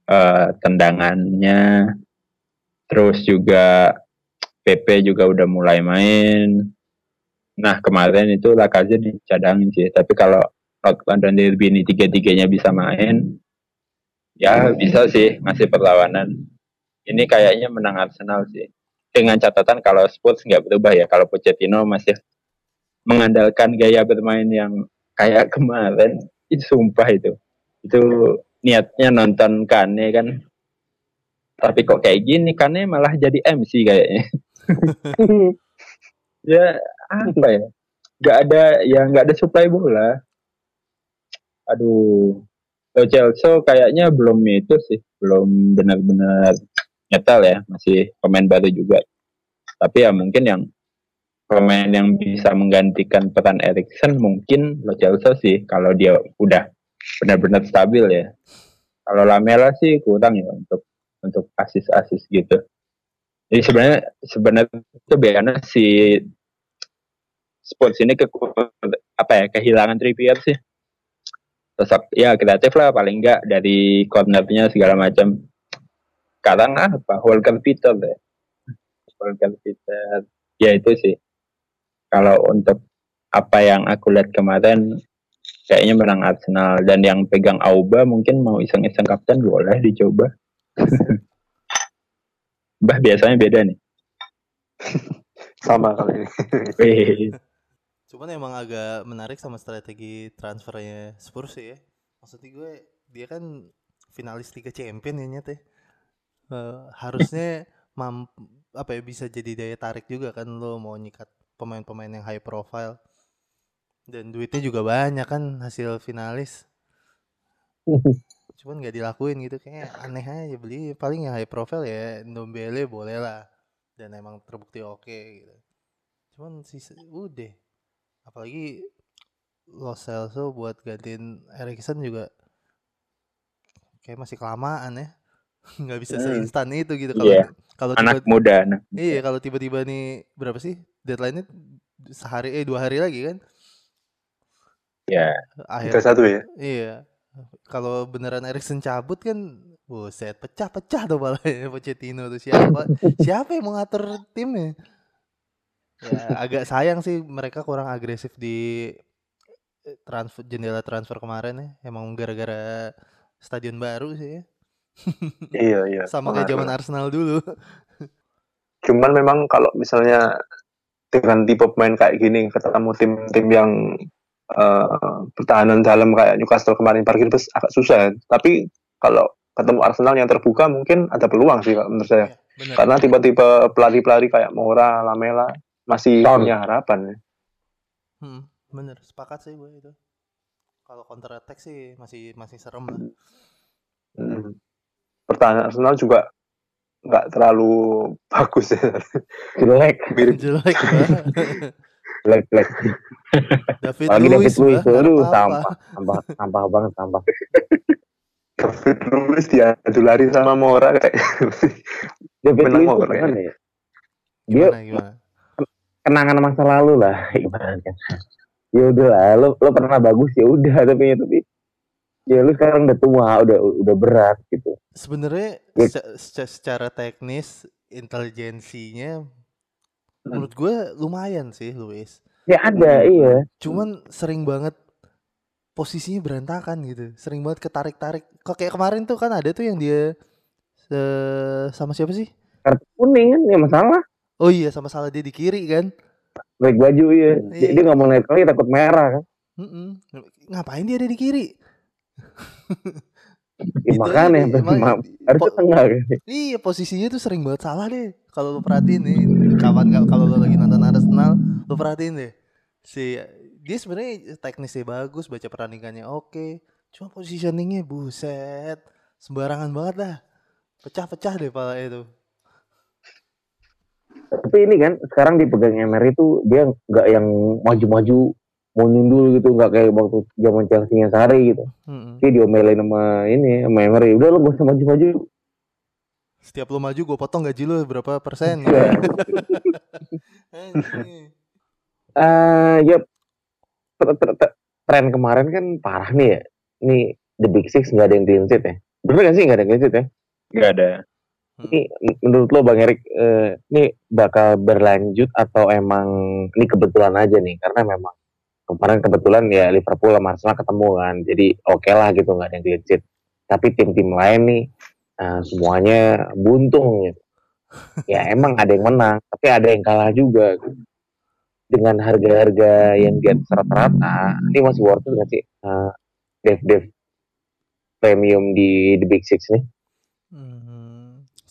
eh, tendangannya terus juga PP juga udah mulai main. Nah kemarin itu Lacazette dicadangin sih, tapi kalau North London Derby ini tiga-tiganya bisa main, ya bisa sih ngasih perlawanan. Ini kayaknya menang Arsenal sih. Dengan catatan kalau Spurs nggak berubah ya, kalau Pochettino masih mengandalkan gaya bermain yang kayak kemarin, itu sumpah itu. Itu niatnya nonton Kane kan. Tapi kok kayak gini, Kane malah jadi MC kayaknya. ya apa ya? Gak ada ya nggak ada supply bola. Aduh, Lo Chelsea kayaknya belum itu sih, belum benar-benar nyetel ya, masih pemain baru juga. Tapi ya mungkin yang pemain yang bisa menggantikan peran Erikson mungkin Lo Chelsea sih kalau dia udah benar-benar stabil ya. Kalau Lamela sih kurang ya untuk untuk asis-asis gitu. Jadi sebenarnya sebenarnya itu biasanya si sports ini ke apa ya kehilangan Trippier sih. Sosok ya kreatif lah paling enggak dari cornernya segala macam. Sekarang apa? Walker Peter deh. Walker Peter. Ya itu sih. Kalau untuk apa yang aku lihat kemarin kayaknya menang Arsenal dan yang pegang Auba mungkin mau iseng-iseng kapten boleh dicoba. Bah biasanya beda nih. Sama kali ini. Cuman emang agak menarik sama strategi transfernya Spurs sih ya. Maksudnya gue dia kan finalis Liga Champion ya nyet ya. Eh, harusnya mam apa ya bisa jadi daya tarik juga kan lo mau nyikat pemain-pemain yang high profile. Dan duitnya juga banyak kan hasil finalis. Cuman nggak dilakuin gitu kayak aneh aja beli paling yang high profile ya Ndombele boleh lah dan emang terbukti oke gitu. Cuman sisa udah apalagi Lo Celso buat gantiin Erikson juga kayak masih kelamaan ya nggak bisa Hmm. seinstan itu gitu kalau Iya. kalau anak tiba muda. Anak. iya kalau tiba-tiba nih berapa sih deadline-nya sehari eh dua hari lagi kan Ya, akhir Tiga satu ya. iya kalau beneran Erikson cabut kan buset pecah-pecah tuh malah ya Pochettino tuh siapa siapa yang mau ngatur timnya ya agak sayang sih mereka kurang agresif di eh, transfer jendela transfer kemarin ya emang gara-gara stadion baru sih ya Iya iya. sama kayak zaman Arsenal dulu Cuman memang kalau misalnya dengan tipe pemain kayak gini ketemu tim-tim yang eh, pertahanan dalam kayak Newcastle kemarin parkir bus agak susah. Tapi kalau ketemu Arsenal yang terbuka mungkin ada peluang sih menurut saya. Bener Karena tipe-tipe pelari-pelari kayak Mora, Lamela masih Son. punya harapan ya. Hmm, bener sepakat sih gue itu kalau counter attack sih masih masih serem lah Hmm. Pertahanan Arsenal juga nggak terlalu bagus ya. jelek, Mirip jelek jelek, jelek. David Lagi David Luiz aduh sampah, sampah, sampah banget sampah. David Luiz dia adu lari sama Mora kayak David Luiz gimana ya? Dia gimana gimana kenangan masa lalu lah kan. Ya udah lah, lo, lo pernah bagus ya udah tapi tapi ya lu sekarang udah tua, udah udah berat gitu. sebenarnya Ya. seca- seca- secara teknis intelijensinya Hmm. menurut gue lumayan sih Luis Ya ada, iya. cuman sering banget posisinya berantakan gitu sering banget ketarik-tarik kok kayak kemarin tuh kan ada tuh yang dia eh, sama siapa sih Kartu kuning kan ya masalah. Oh iya sama salah dia di kiri kan Baik baju ya. Dia, Iya. dia nggak mau lihat kali takut merah kan. Mm-mm. ngapain dia ada di kiri Ya, Itu makanya harusnya po- tengah kan. Iya posisinya tuh sering banget salah deh. Kalau lo perhatiin nih, kapan kalau lo lagi nonton Arsenal, lo perhatiin deh. si dia sebenarnya teknisnya bagus, baca pertandingannya oke. Cuma positioningnya buset. Sembarangan banget dah. Pecah-pecah deh pala itu. Tapi ini kan sekarang dipegang Emery itu dia nggak yang maju-maju mau nyundul gitu nggak kayak waktu zaman Chelsea nya Sari gitu. Mm-mm. Dia diomelin sama ini sama Emery. Udah lo gak usah maju-maju. Setiap lu maju gue potong gaji lu berapa persen. Iya. Eh ya tr- tren kemarin kan parah nih ya. Ini the big six nggak ada yang clean sheet ya. Bener gak sih nggak ada yang clean sheet ya? Nggak ada. Ini menurut lo Bang Erik, eh, ini bakal berlanjut atau emang ini kebetulan aja nih? Karena memang kemarin kebetulan ya Liverpool sama Arsenal ketemu kan, jadi oke lah gitu nggak ada yang clean. Tapi tim-tim lain nih eh, semuanya buntung gitu. Ya emang ada yang menang, tapi ada yang kalah juga. gitu. Dengan harga-harga yang di atas rata-rata, ini masih worth it nggak sih? Eh, Dev Dev premium di the Big Six nih? Hmm,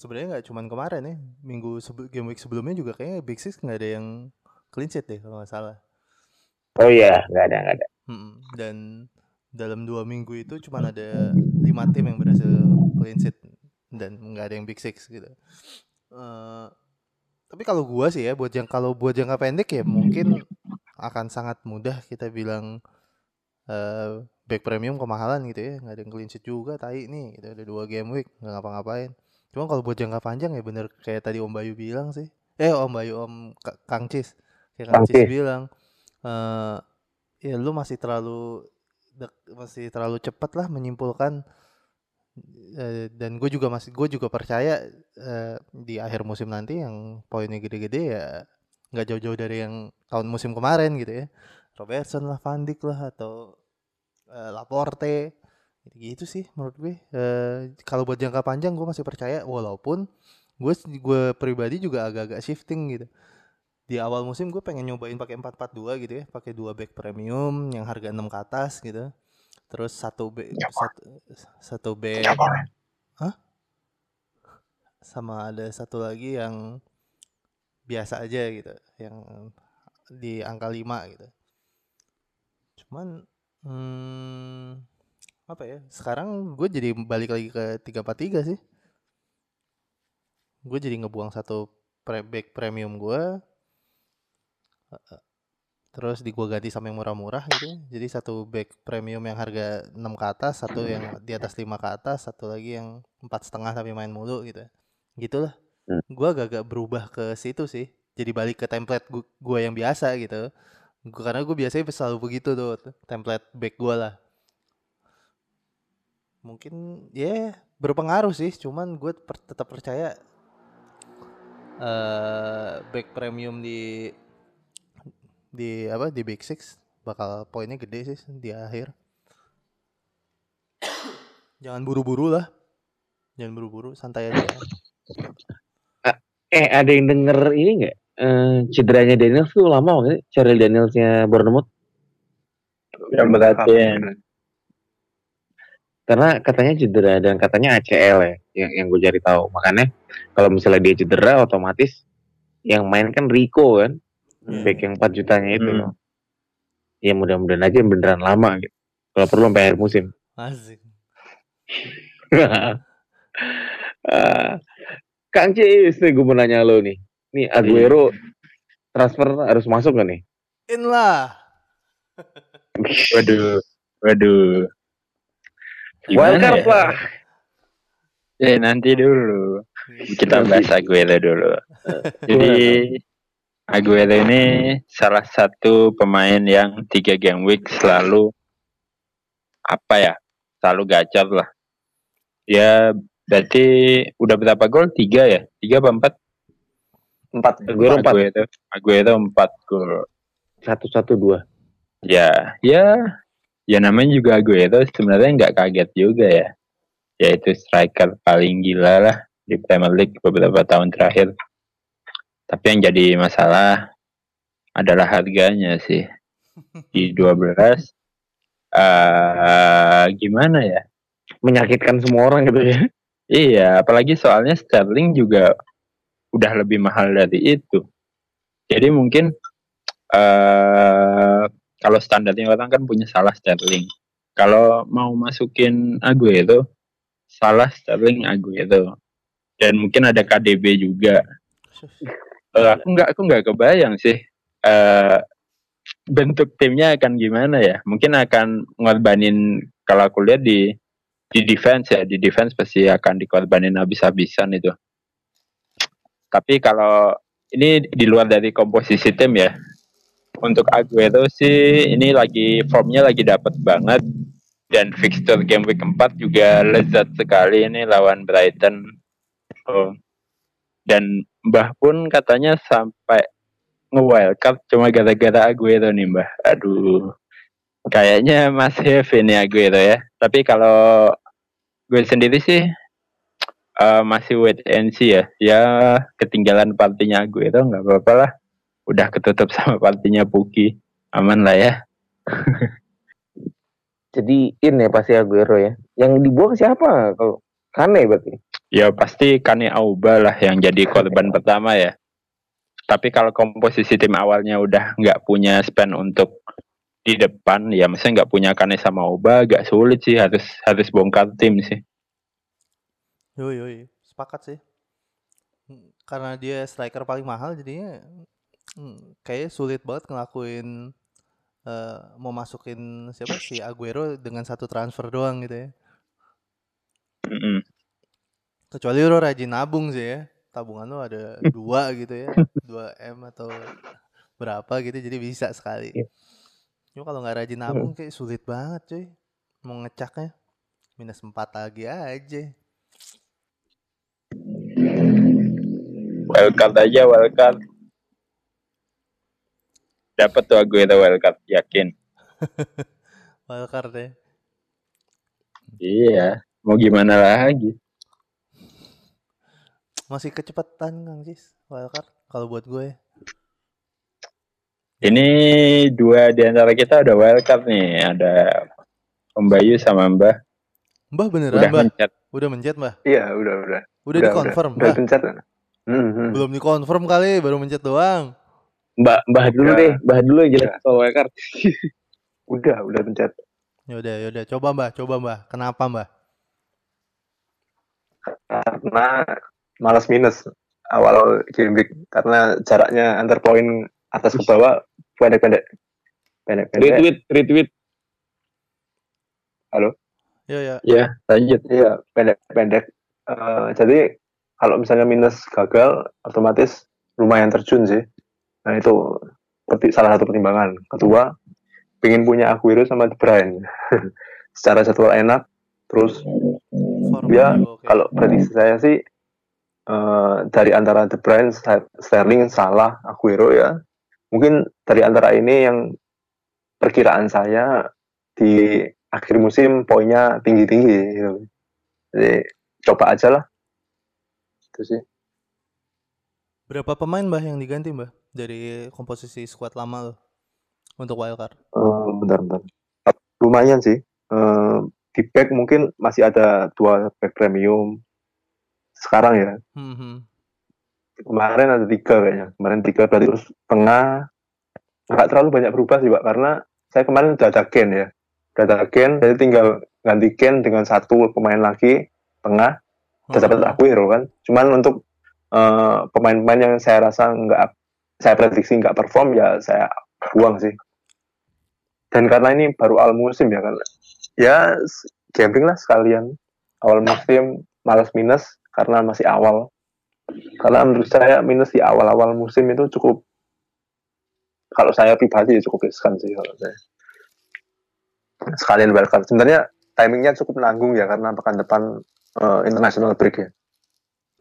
sebenarnya nggak cuman kemarin ya, minggu sebe- game week sebelumnya juga kayaknya Big Six nggak ada yang clean sheet deh kalau nggak salah. Oh iya, nggak ada, nggak ada. Mm, dan dalam dua minggu itu cuma ada lima tim yang berhasil clean sheet dan nggak ada yang big six gitu. Eh, tapi kalau gua sih ya buat yang kalau buat jangka pendek ya mungkin akan sangat mudah kita bilang eh back premium kemahalan gitu ya nggak ada yang clean sheet juga tai nih gitu ada dua game week nggak ngapa-ngapain cuma kalau buat jangka panjang ya bener kayak tadi Om Bayu bilang sih. Eh Om Bayu Om Ka- Kang Cis. Kayak Kang Kang Cis bilang eh ya lu masih terlalu dek- masih terlalu cepat lah menyimpulkan Eh, dan gue juga masih gue juga percaya eh, di akhir musim nanti yang poinnya gede-gede ya nggak jauh-jauh dari yang tahun musim kemarin gitu ya. Robertson lah Van Dijk lah atau eh, Laporte gitu sih menurut gue. Eh, kalau buat jangka panjang gue masih percaya walaupun gue gue pribadi juga agak-agak shifting gitu. Di awal musim gue pengen nyobain pakai 4-4-2 gitu ya pakai dua back premium yang harga 6 ke atas gitu. Terus satu back satu, satu back Hah? sama ada satu lagi yang biasa aja gitu yang di angka 5 gitu. Cuman hmm, apa ya? Sekarang gue jadi balik lagi ke 343 sih. Gue jadi ngebuang satu pre back premium gue terus di gua ganti sama yang murah-murah gitu. Jadi satu back premium yang harga 6 ke atas satu yang di atas 5 ke atas satu lagi yang empat setengah tapi main mulu gitu. Gitulah. Hmm. gua agak-agak berubah ke situ sih. Jadi balik ke template gu- gua yang biasa gitu. Gua- karena gue biasanya selalu begitu tuh template back gua lah mungkin ya berpengaruh sih cuman gue tetap percaya eh back premium di di apa di Big Six bakal poinnya gede sih di akhir. Jangan buru-buru lah. Jangan buru-buru, santai aja. Eh, ada yang denger ini nggak? Eh, cederanya Daniels tuh lama nggak sih? Cheryl Danielsnya Bournemouth? Yang berarti Karena katanya cedera dan katanya ACL ya, yang yang gue cari tahu. Makanya kalau misalnya dia cedera, otomatis yang main kan Rico kan, Iya. back yang 4 jutanya itu. Hmm. Ya mudah-mudahan aja beneran lama gitu. Kalau perlu sampai akhir musim. Asik. Kang Cis, nih gue mau nanya lo nih. Nih Aguero transfer harus masuk gak nih? In lah. Waduh, waduh. Wildcard ya? lah. Eh nanti dulu. Kita bahas Aguero dulu. Jadi Aguero ini salah satu pemain yang tiga game week selalu apa ya? Selalu gacor lah. Ya berarti udah berapa gol? Tiga ya? Tiga apa empat? Empat. Aguero empat. Aguero, Aguero empat gol. Satu satu dua. Ya, ya, ya namanya juga Aguero sebenarnya nggak kaget juga ya. Yaitu striker paling gila lah di Premier League beberapa tahun terakhir. Tapi yang jadi masalah adalah harganya sih. Di 12 eh gimana ya? Menyakitkan semua orang gitu ya. Iya, apalagi soalnya Sterling juga udah lebih mahal dari itu. Jadi mungkin eh kalau standarnya orang kan punya salah Sterling. Kalau mau masukin Aguero, salah Sterling Aguero. Dan mungkin ada KDB juga. Eh, aku nggak aku nggak kebayang sih eh bentuk timnya akan gimana ya? Mungkin akan ngorbanin kalau aku lihat di di defense ya, di defense pasti akan dikorbanin habis-habisan itu. Tapi kalau ini di luar dari komposisi tim ya. Untuk Aguero sih ini lagi formnya lagi dapat banget dan fixture game week 4 juga lezat sekali ini lawan Brighton. Oh. Dan Mbah pun katanya sampai nge-wildcard cuma gara-gara Aguero nih Mbah. Aduh. Kayaknya Mas Heavy nih Aguero ya. Tapi kalau gue sendiri sih eh, masih wait and see ya. Ya ketinggalan partinya Aguero nggak apa-apa lah. Udah ketutup sama partinya Puki. Aman lah ya. Jadi in ya pasti Aguero ya. Yang dibuang siapa? Kalau Kane berarti. Ya pasti Kane Auba lah yang jadi korban pertama ya. Tapi kalau komposisi tim awalnya udah nggak punya spend untuk di depan, ya maksudnya nggak punya Kane sama Auba, agak sulit sih harus harus bongkar tim sih. Yoi, yoi. Sepakat sih. Hmm, Karena dia striker paling mahal jadinya hmm, kayaknya sulit banget ngelakuin eh, mau masukin siapa si Aguero dengan satu transfer doang gitu ya. Mm-mm. Kecuali lo rajin nabung sih ya. Tabungan lo ada dua gitu ya. 2 M atau berapa gitu jadi bisa sekali. Iya. Cuma kalau nggak rajin nabung kayak sulit banget cuy. Mau ngecaknya minus 4 lagi aja. Wildcard aja wildcard. Dapat tuh Aguero wildcard, yakin. Wildcard ya. Iya, mau gimana lagi? Masih kecepatan Kang Cis wildcard kalau buat gue. Ini dua di antara kita udah wildcard nih, ada Om Bayu sama Mbah Mbah beneran udah Mbah? mencet. Udah mencet Mbah? Iya, udah, udah. Udah, Udah, Mbah? pencet. Hmm, hmm. Belum dikonfirm kali, baru mencet doang. Mbak Mbah dulu Udah. deh, Mbah dulu yang jelas soal wildcard. Udah, udah pencet. Yaudah, yaudah. Coba Mbah, coba Mbah. Kenapa Mbah? Karena malas minus awal game week. Karena jaraknya antar poin atas ke bawah pendek-pendek. Pendek-pendek. Retweet, retweet. Ya, ya. Ya, lanjut. Iya, pendek-pendek. Eh, jadi kalau misalnya minus gagal, otomatis lumayan terjun sih. Nah itu salah satu pertimbangan. Kedua, pengen punya Aguero sama De Bruyne. Secara jadwal enak. Terus Form Ya, juga oke. kalau prediksi saya sih eh, dari antara De Bruyne, Ster- Sterling, Salah, Aguero ya. Mungkin dari antara ini yang perkiraan saya di akhir musim poinnya tinggi-tinggi gitu. Jadi coba aja lah. Itu sih. Berapa pemain Mbah yang diganti Mbah? Dari komposisi squad lama lo untuk wildcard. Eh, bentar, bentar. Lumayan sih. Eh, di back mungkin masih ada dua back premium. Sekarang ya, Hmm, hmm. kemarin ada tiga kayaknya kemarin tiga berarti terus tengah nggak terlalu banyak berubah sih pak karena saya kemarin udah ada Ken ya udah ada Ken jadi tinggal ganti Ken dengan satu pemain lagi tengah udah dapat Hmm. Aguero kan cuman untuk eh, pemain-pemain yang saya rasa nggak saya prediksi nggak perform ya saya buang sih. Dan karena ini baru awal musim ya kan. Ya gambling lah sekalian. Awal musim malas minus karena masih awal. Karena menurut saya minus di awal-awal musim itu cukup kalau saya pribadi cukup riskan sih kalau saya. Sekalian wildcard sebenarnya timingnya cukup nanggung ya karena pekan depan eh, international break ya.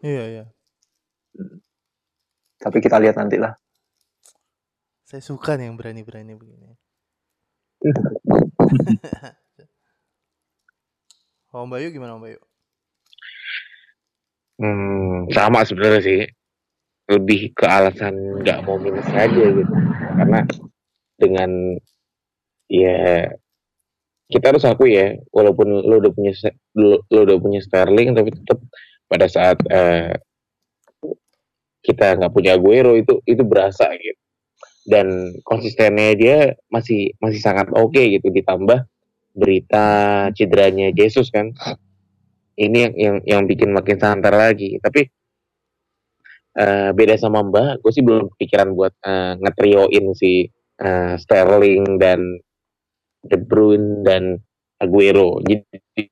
Iya, iya. tapi kita lihat nanti lah Saya suka nih yang berani-berani begini. Om Bayu gimana Om Bayu? Hmm, sama sebenarnya sih. Lebih ke alasan nggak mau minus aja gitu. Karena dengan ya kita harus akui ya, walaupun lo udah punya lo, lo udah punya Sterling, tapi tetap pada saat eh, kita nggak punya Aguero itu itu berasa gitu. Dan konsistennya dia masih masih sangat oke gitu. Ditambah berita cederanya Jesus kan. Ini yang yang, yang bikin makin santer lagi. Tapi eh, beda sama Mbak gue sih belum pikiran buat eh, ngetrioin si eh, Sterling dan De Bruyne dan Aguero. Jadi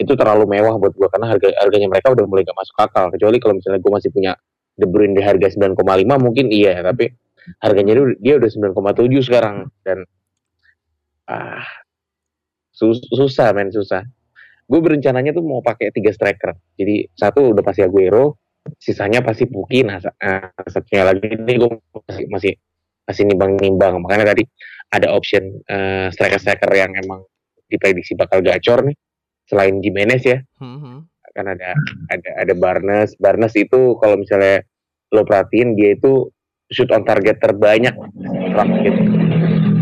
itu terlalu mewah buat gue karena harga harganya mereka udah mulai gak masuk akal. Kecuali kalau misalnya gue masih punya De Bruyne di harga 9,5 mungkin iya. Tapi harganya dia, dia udah 9,7 sekarang. Dan ah sus- susah men susah. Gue berencananya tuh mau pakai tiga striker. Jadi satu udah pasti Aguero sisanya pasti Puki. Nah eh, satunya lagi ini gue masih masih masih nimbang-nimbang. Makanya tadi ada option eh, striker-striker yang emang diprediksi bakal gacor nih selain Jimenez ya. Hmm, hmm. kan ada ada ada Barnes. Barnes itu kalau misalnya lo perhatiin dia itu shoot on target terbanyak game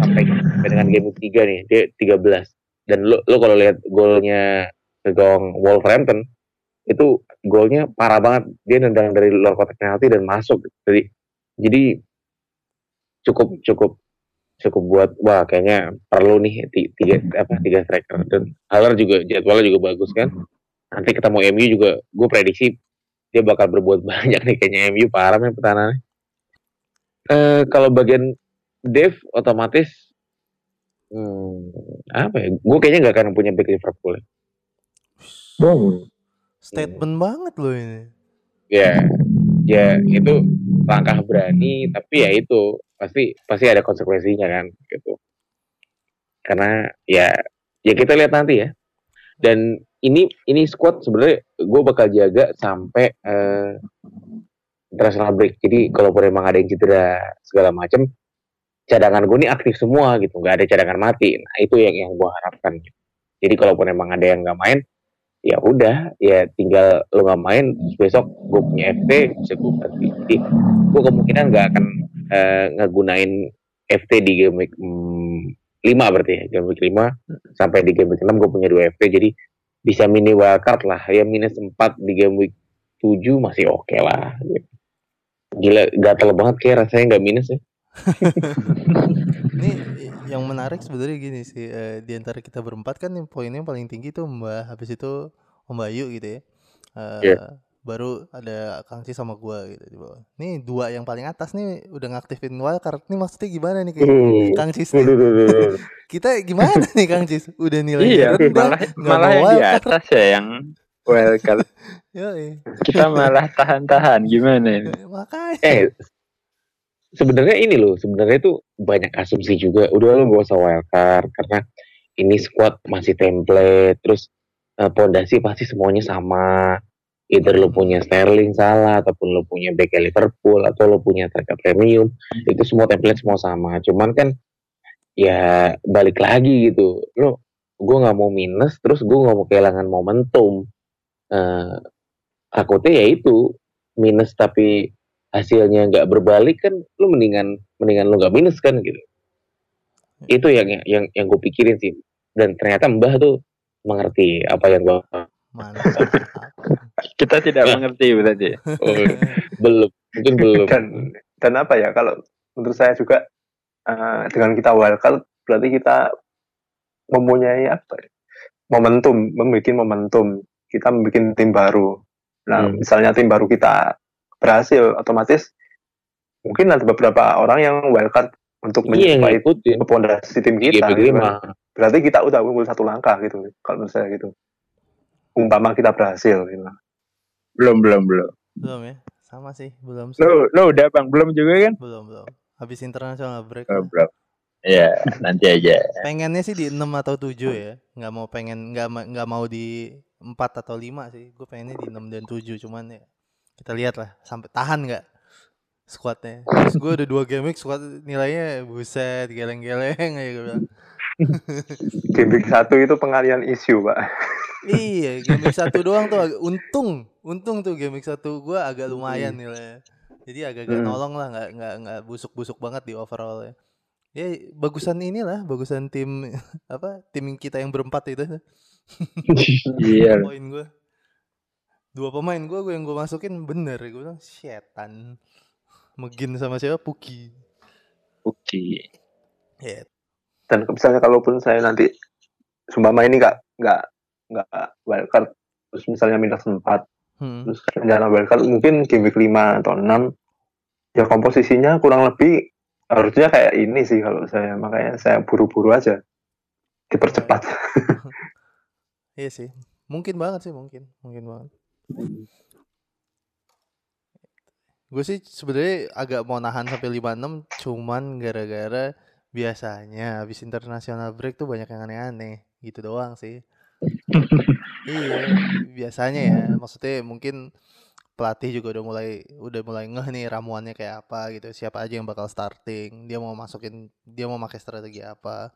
sampai, sampai dengan game 3 nih dia 13 dan lo lo kalau lihat golnya ke gawang Wolverhampton itu golnya parah banget. Dia nendang dari luar kotak penalti dan masuk. Jadi jadi cukup cukup cukup buat wah kayaknya perlu nih ti- tiga apa tiga striker. Dan Haller juga jadwalnya juga bagus kan. Nanti ketemu MU juga gue prediksi dia bakal berbuat banyak nih kayaknya MU parah nih pertahanannya eh kalau bagian Dev otomatis hmm, apa ya gue kayaknya nggak akan punya back Liverpool Boom. Statement banget loh ini. ya ya itu langkah berani tapi ya itu pasti pasti ada konsekuensinya kan gitu karena ya ya kita lihat nanti ya dan ini ini squad sebenarnya gue bakal jaga sampai eh, international break. Jadi kalaupun emang ada yang cedera segala macam cadangan gue ini aktif semua gitu. Nggak ada cadangan mati. Nah itu yang yang gue harapkan jadi kalaupun emang ada yang nggak main ya udah. Ya tinggal lo nggak main besok gue punya FT bisa gue ganti. Jadi gue kemungkinan nggak akan eh, ngegunain FT di game week hmm, 5 berarti ya. Game week 5 sampai di game week 6 gue punya dua FT jadi bisa mini wildcard lah. Ya minus 4 di game week 7 masih oke lah gitu. Gila gatel banget kayak rasanya nggak minus ya Ini yang menarik sebenarnya gini sih eh, di antara kita berempat kan yang poinnya yang paling tinggi tuh Mbak habis itu Om Bayu gitu ya. Eh, Iya. Baru ada Kang Cis sama gua gitu di bawah. Nih dua yang paling atas nih udah ngaktifin wildcard. Nih maksudnya gimana nih kayak Hmm. Kang Cis. Kita gimana nih Kang Cis? Udah nilai Iya, rendah, malah nggak malah mau yang di atas ya yang wildcard. Yoi. Kita malah tahan-tahan gimana ini? Makanya. eh sebenarnya ini loh sebenarnya itu banyak asumsi juga udah lo gak usah wildcard karena ini squad masih template terus eh, pondasi pasti semuanya sama either lo punya Sterling salah ataupun lo punya back Liverpool atau lo punya striker premium itu semua template semua sama cuman kan ya balik lagi gitu lo gue nggak mau minus terus gue nggak mau kehilangan momentum eh takutnya ya itu minus tapi hasilnya nggak berbalik kan lu mendingan mendingan lu nggak minus kan gitu itu yang yang yang gue pikirin sih dan ternyata mbah tuh mengerti apa yang gue. Kita tidak Ya. mengerti berarti. oh, belum mungkin belum Dan dan apa ya kalau menurut saya juga eh, dengan kita wildcard berarti kita mempunyai apa ya, momentum, membuat momentum kita membuat tim baru. Nah, Hmm. misalnya tim baru kita berhasil, otomatis mungkin ada beberapa orang yang wildcard untuk iya ngikutin pondasi tim Iya, kita. gitu. Berarti kita udah unggul satu langkah gitu, kalau menurut saya gitu. Umpama kita berhasil. Gitu. Belum, belum, belum. belum ya? Sama sih, belum sih. Lo, lo udah bang, belum juga kan? Belum, belum. Habis international break. Oh, belum. Ya, nanti aja. pengennya sih di 6 atau 7 ya nggak mau pengen nggak nggak mau di 4 atau 5 sih. Gue pengennya di 6 dan 7 cuman ya kita lihat lah sampai tahan nggak squadnya. Terus gue udah dua game week squad nilainya buset geleng-geleng aja gue bilang. Game week satu itu pengalian isu, Pak. iya game week satu doang tuh agak, untung untung tuh game week satu gue agak lumayan nilainya. Jadi agak-agak Hmm. nolong lah nggak nggak nggak busuk-busuk banget di overall ya. Ya bagusan inilah bagusan tim apa tim kita yang berempat itu Iya. poin gue dua pemain gue gue yang gue masukin bener. Gue bilang setan. Megin sama siapa? Puki. Uji Ya, dan misalnya kalaupun saya nanti sumpama ini nggak nggak nggak wildcard terus misalnya minus 4 hmm. terus rencana wildcard mungkin game week 5 atau 6 ya komposisinya kurang lebih harusnya kayak ini sih kalau saya. Makanya saya buru-buru aja. Dipercepat Iya sih. Mungkin banget sih, mungkin. Mungkin banget. Gue sih sebenarnya agak mau nahan sampai 56 cuman gara-gara biasanya habis international break tuh banyak yang aneh-aneh gitu doang sih. iya, biasanya ya. Maksudnya mungkin pelatih juga udah mulai udah mulai ngeh nih ramuannya kayak apa gitu. Siapa aja yang bakal starting, dia mau masukin dia mau pakai strategi apa.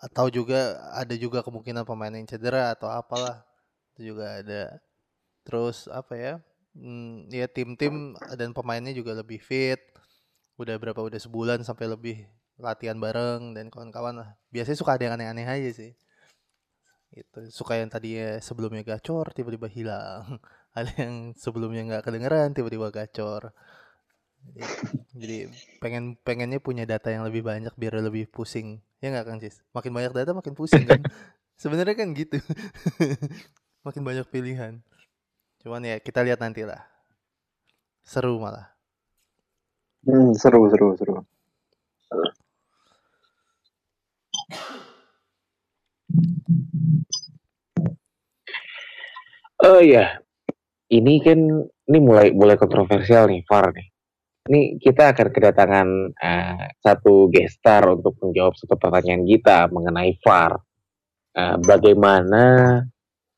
Atau juga ada juga kemungkinan pemain yang cedera atau apalah. Itu juga ada. Terus apa ya? Hmm, ya tim-tim dan pemainnya juga lebih fit. Udah berapa udah sebulan sampai lebih latihan bareng dan kawan-kawan lah. Biasanya suka ada yang aneh-aneh aja sih. Gitu. Suka yang tadinya sebelumnya gacor tiba-tiba hilang. Ada yang sebelumnya nggak kedengeran tiba-tiba gacor. Jadi, jadi pengen pengennya punya data yang lebih banyak biar lebih pusing. Ya nggak Kang Cis? Makin banyak data makin pusing kan? Sebenarnya kan gitu. makin banyak pilihan. Cuman ya kita lihat nanti lah. Seru malah. Hmm, seru seru seru Oh iya, ini kan ini mulai mulai kontroversial nih VAR nih. Ini kita akan kedatangan eh, satu gestar untuk menjawab satu pertanyaan kita mengenai VAR. Eh, bagaimana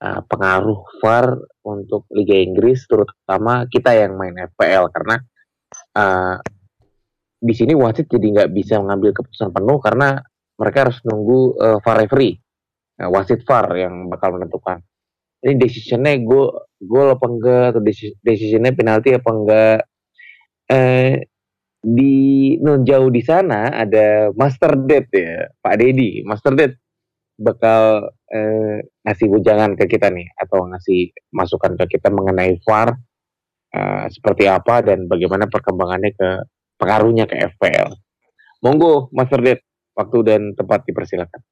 eh, pengaruh VAR untuk Liga Inggris, terutama kita yang main FPL karena eh, di sini wasit jadi nggak bisa mengambil keputusan penuh karena mereka harus nunggu eh, VAR referee, Nah, wasit VAR yang bakal menentukan. Ini decisionnya gue gol apa enggak atau deci- decisionnya penalti apa enggak eh di non jauh di sana ada Master Dad ya Pak Dedi Master Dad bakal eh, ngasih bujangan ke kita nih atau ngasih masukan ke kita mengenai VAR eh, seperti apa dan bagaimana perkembangannya ke pengaruhnya ke FPL monggo Master Dad waktu dan tempat dipersilakan.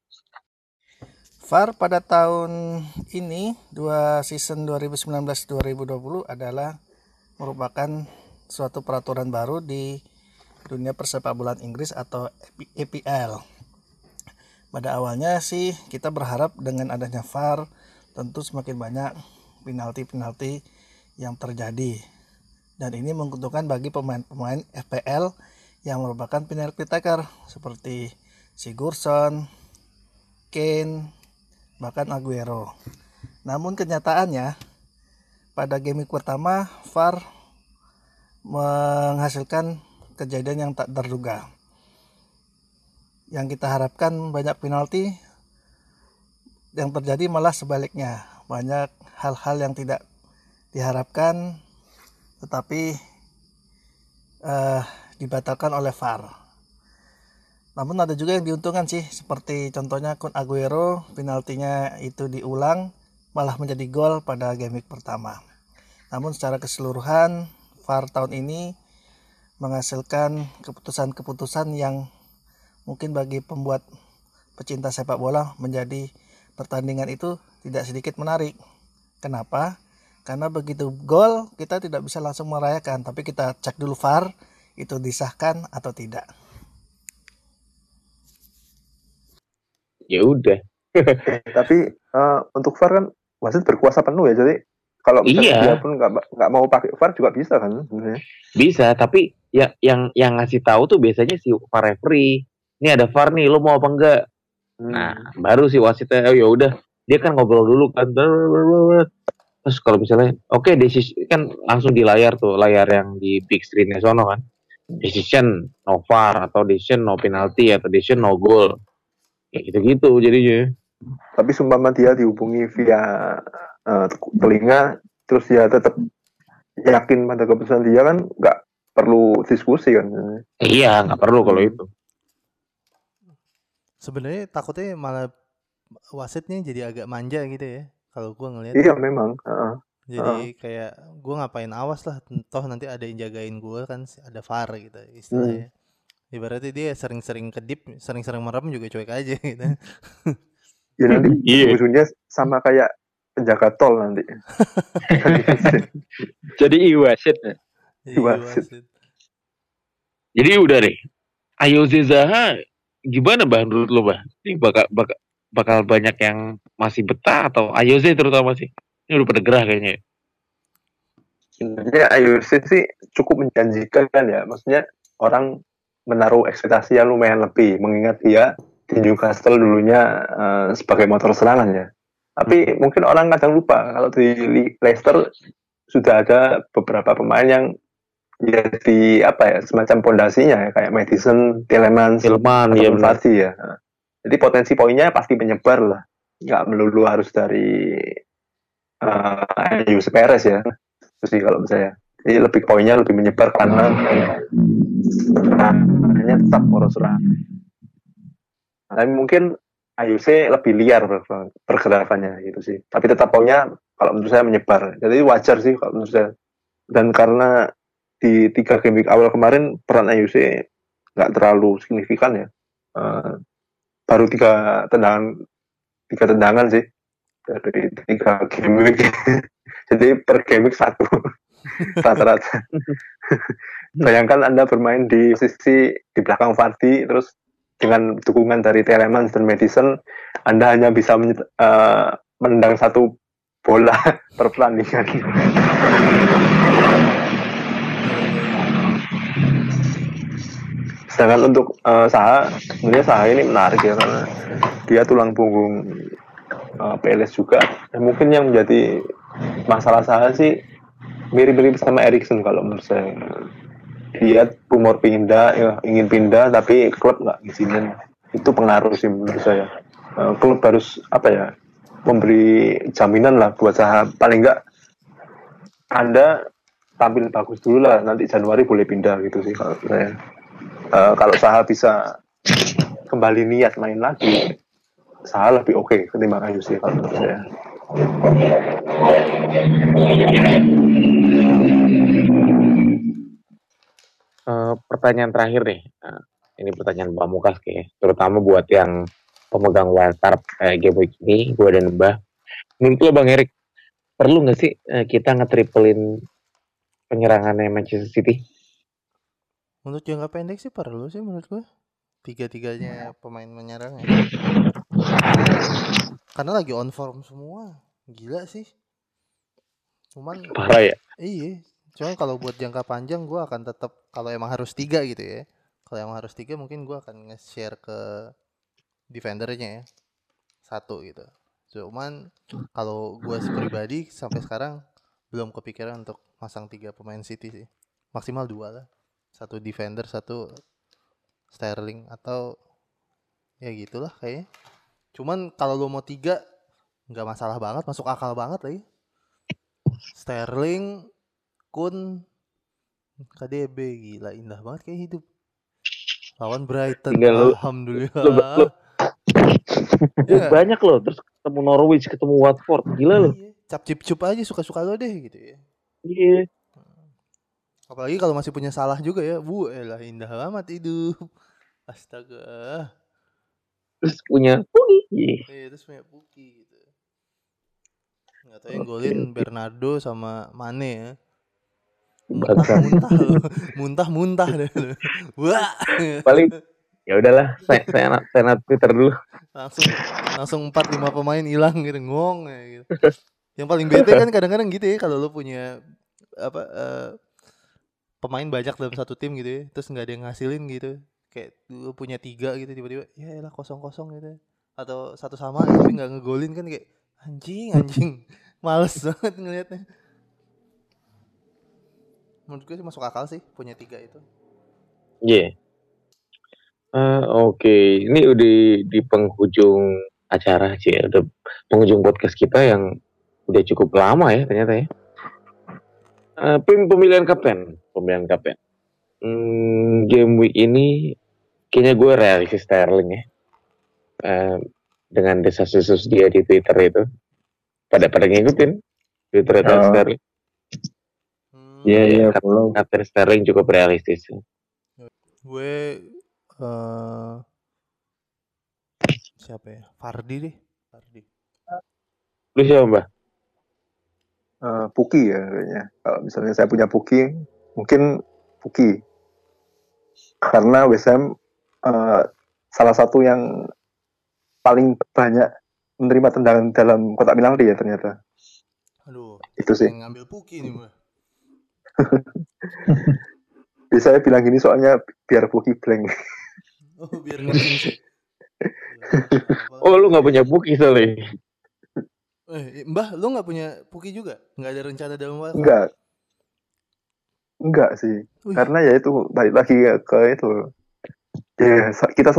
VAR pada tahun ini dua season 2019-2020 adalah merupakan suatu peraturan baru di dunia persepak Inggris atau EPL. Pada awalnya sih kita berharap dengan adanya VAR tentu semakin banyak penalti-penalti yang terjadi. Dan ini menguntungkan bagi pemain-pemain FPL yang merupakan penalti taker seperti Sigurdsson, Kane, bahkan Aguero. Namun kenyataannya pada game pertama VAR menghasilkan kejadian yang tak terduga. Yang kita harapkan banyak penalti yang terjadi malah sebaliknya. Banyak hal-hal yang tidak diharapkan tetapi uh, dibatalkan oleh VAR. Namun ada juga yang diuntungkan sih, seperti contohnya Kun Aguero, penaltinya itu diulang, malah menjadi gol pada game pertama. Namun secara keseluruhan, VAR tahun ini menghasilkan keputusan-keputusan yang mungkin bagi pembuat pecinta sepak bola menjadi pertandingan itu tidak sedikit menarik. Kenapa? Karena begitu gol kita tidak bisa langsung merayakan, tapi kita cek dulu VAR itu disahkan atau tidak. ya udah tapi uh, untuk VAR kan wasit berkuasa penuh ya jadi kalau misalnya Iya. dia pun nggak mau pakai VAR juga bisa kan sebenarnya. bisa tapi ya yang yang ngasih tahu tuh biasanya si VAR referee. Ini ada VAR nih lo mau apa enggak? Hmm. nah baru si wasitnya oh ya udah. Dia kan ngobrol dulu kan. Terus kalau misalnya oke decision kan langsung di layar tuh layar yang di big screennya sono kan. Decision no VAR atau decision no penalty atau decision no goal. Kayak gitu-gitu jadinya. Tapi sumpama dia dihubungi via uh, telinga terus dia tetap yakin pada keputusan dia kan nggak perlu diskusi kan iya nggak perlu kalau itu Sebenarnya takutnya malah wasitnya jadi agak manja gitu ya. Kalau gua ngelihat iya memang heeh. jadi kayak gua ngapain awas lah toh nanti ada yang jagain gua kan ada VAR gitu istilahnya. Ibaratnya dia sering-sering kedip, sering-sering merem juga cuek aja gitu. Ya nanti Iya. ujungnya sama kayak penjaga tol nanti. Jadi iwasit. Iya, wasit. wasit. Jadi udah deh. Ayo Zaha gimana bah menurut lo bah? Ini bakal bakal bakal banyak yang masih betah atau Ayoze terutama sih. Ini udah pada gerah kayaknya. ya. Sebenarnya IOC sih cukup menjanjikan ya. Maksudnya orang menaruh ekspektasi yang lumayan lebih. Mengingat dia di Newcastle dulunya eh, sebagai motor serangan ya. Tapi mungkin orang kadang lupa kalau di Leicester sudah ada beberapa pemain yang jadi apa ya semacam pondasinya ya kayak Madison, Tielemans, Filman ya ya. Jadi potensi poinnya pasti menyebar lah. Nggak melulu harus dari uh, Ayus Perez ya. Itu sih kalau saya. Jadi lebih poinnya lebih menyebar karena hanya tetap poros. Tapi mungkin AUC lebih liar pergerakannya gitu sih. Tapi tetap poinnya kalau menurut saya menyebar. Jadi wajar sih kalau menurut saya. Dan karena di tiga game week awal kemarin peran AUC nggak terlalu signifikan ya. Eh, baru tiga tendangan tiga tendangan sih dari tiga game week. Jadi per game week satu rata-rata. Bayangkan Anda bermain di posisi di belakang Vardy terus dengan dukungan dari Telemans dan Madison Anda hanya bisa eh, menendang satu bola per pertandingan. Sedangkan untuk eh, Saha, sebenarnya Saha ini menarik ya karena dia tulang punggung eh, PLS juga. Dan mungkin yang menjadi masalah Saha sih mirip-mirip sama Erikson kalau menurut saya. Dia umur pindah, ya, ingin pindah tapi klub nggak ngizinin. Itu pengaruh sih menurut saya. Eh, klub harus apa ya memberi jaminan lah buat Saha paling nggak Anda tampil bagus dulu lah nanti Januari boleh pindah gitu sih kalau saya. Eh, kalau Saha bisa kembali niat main lagi, Saha lebih oke ketimbang Ayu sih kalau menurut saya. Eh, pertanyaan terakhir nih. Nah, ini pertanyaan Pamukas kayaknya. Terutama buat yang pemegang wildcard eh, game week ini, gue dan Mbah. Menurut lo Bang Erik, perlu nggak sih eh, kita ngetriplein penyerangannya Manchester City? Untuk jangka pendek sih perlu sih menurut gua. Tiga-tiganya pemain menyerang ya. Karena lagi on form semua. Gila sih. Cuman Parah ya. iya, cuman kalau buat jangka panjang gua akan tetap kalau emang harus tiga gitu ya. Kalau emang harus tiga mungkin gua akan nge-share ke defendernya ya. Satu gitu. Cuman kalau gua pribadi sampai sekarang belum kepikiran untuk masang tiga pemain City sih. Maksimal dua lah. Satu defender, satu Sterling atau ya gitulah kayaknya. Cuman kalau lo mau tiga nggak masalah banget, masuk akal banget lagi. Sterling, Kun, KDB gila indah banget kayak hidup. Lawan Brighton, Tinggal alhamdulillah. lu- lu- Iya. Banyak loh. Terus ketemu Norwich, ketemu Watford. Gila loh. Iya, Cap cip cup aja suka-suka lo deh gitu ya. Iya. Apalagi kalau masih punya salah juga ya. Bu, elah indah amat hidup. Astaga. Terus punya Iya. Iya, terus punya Puki gitu. Nggak tahu yang golin Bernardo sama Mane ya. Muntah-muntah deh. lu. Wah. Paling ya udahlah, saya saya saya Twitter dulu. langsung langsung empat lima pemain hilang gitu ngong ya, gitu. Yang paling bete kan kadang-kadang gitu ya kalau lo punya apa eh, pemain banyak dalam satu tim gitu ya, terus nggak ada yang ngasilin gitu. Kayak lo punya tiga gitu tiba-tiba ya elah kosong-kosong gitu. Atau satu sama tapi nggak ngegolin kan kayak anjing anjing. Males banget ngelihatnya. Menurut gue sih masuk akal sih punya tiga itu. Iya. Eh, Oke, ini udah di penghujung acara sih, ya. udah penghujung podcast kita yang udah cukup lama ya ternyata ya. Eh, pem- pemilihan kapten, pemilihan kapten. Hmm, game week ini kayaknya gue realistis Sterling ya. Eh, dengan desas-desus dia di Twitter itu, pada pada ngikutin Twitter Oh. Sterling. Hmm, Iya iya follow. Kapten Sterling cukup realistis. gue eh siapa ya? Fardi deh. Fardi. Lu siapa mbak? Eh, Puki ya kayaknya. Kalau misalnya saya punya Puki, mungkin Puki. Karena West Ham eh, salah satu yang paling banyak menerima tendangan dalam kotak penalti ya ternyata. Aduh, Itu sih. yang ngambil Puki nih, Mbak. Bisa saya bilang gini soalnya biar Puki blank. Oh, biar ngecing sih. Ya, Oh lu nggak punya buki soalnya. Eh, Mbah, lu nggak punya Puki juga? Nggak ada rencana dalam waktu? Enggak. Enggak sih. Karena ya itu balik lagi ke itu. Ya kita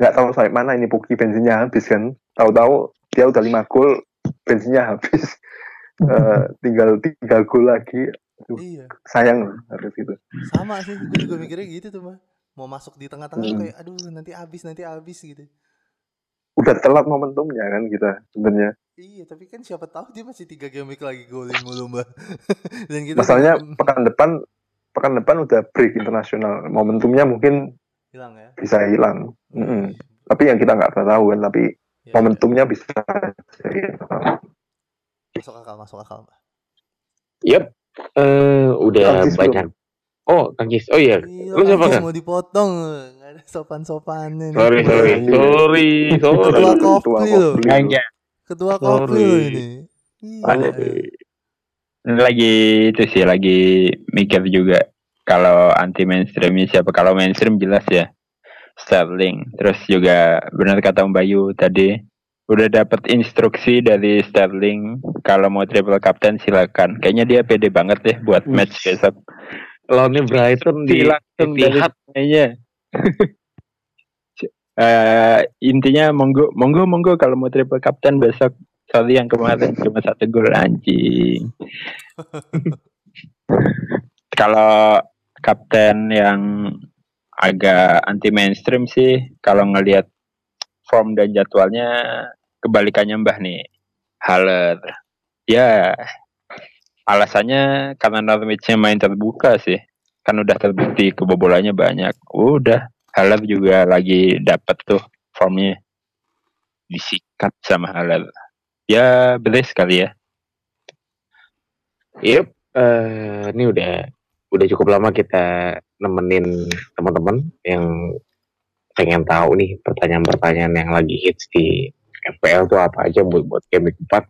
nggak tahu sampai mana ini Puki bensinnya habis kan. Tahu-tahu dia udah lima gol, bensinnya habis. Eh, tinggal tiga gol lagi. Aduh, Iya, sayang harus gitu. sama sih. Gue juga mikirnya gitu tuh, Mbah. Mau masuk di tengah-tengah Hmm. kayak, aduh nanti habis, nanti habis gitu. Udah telat momentumnya kan kita sebenarnya. Iya, tapi kan siapa tahu dia masih tiga game week lagi golin mulu, Mbak. Dan kita Masalahnya juga pekan depan pekan depan udah break internasional. Momentumnya mungkin hilang ya. bisa hilang. Mm-mm. Tapi yang kita nggak pernah tahu kan. Tapi Ya, momentumnya bisa bisa. Masuk akal, masuk akal, Mbak. Yep. Eh udah Kangkis banyak. Oh, Kangkis. Oh iya. Gila, Lu siapa kan? mau dipotong, nggak ada sopan-sopannya nih. Sorry, sorry, sorry, sorry. Ketua Kopli. Kopli. Enggak, Ketua kopi loh ini. Iya. Ini lagi itu sih lagi mikir juga kalau anti mainstream ini siapa kalau mainstream jelas ya Sterling terus juga benar kata Om Bayu tadi udah dapat instruksi dari Sterling kalau mau triple captain silakan. Kayaknya dia pede banget deh buat Wih. match besok. Lawannya Brighton di langsung dari Etihad. kayaknya. Eh, intinya monggo monggo monggo kalau mau triple captain besok. Sorry yang kemarin cuma satu gol anjing. Kalau kapten yang agak anti mainstream sih kalau ngelihat form dan jadwalnya kebalikannya Mbah nih. Haller ya alasannya karena Norwich-nya main terbuka sih. Kan udah terbukti kebobolannya banyak. Udah Haller juga lagi dapat tuh formnya. Disikat sama Haller ya beres kali ya. Yep. Eh ini udah udah cukup lama kita nemenin teman-teman yang pengen tahu nih pertanyaan-pertanyaan yang lagi hits di FPL tuh apa aja buat buat game week 4.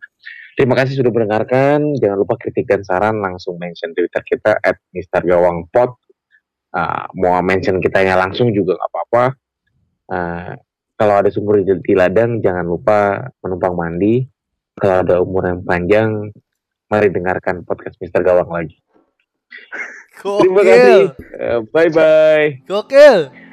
Terima kasih sudah mendengarkan. Jangan lupa kritik dan saran langsung mention Twitter kita at Mister Gawang Pot. Ah, mau mention kitanya langsung juga nggak apa-apa. Ah, kalau ada sumur di, ladang, jangan lupa menumpang mandi. Kalau ada umur yang panjang, mari dengarkan podcast Mister Gawang lagi. Terima kasih. Gokil. Eh, bye bye. Gokil.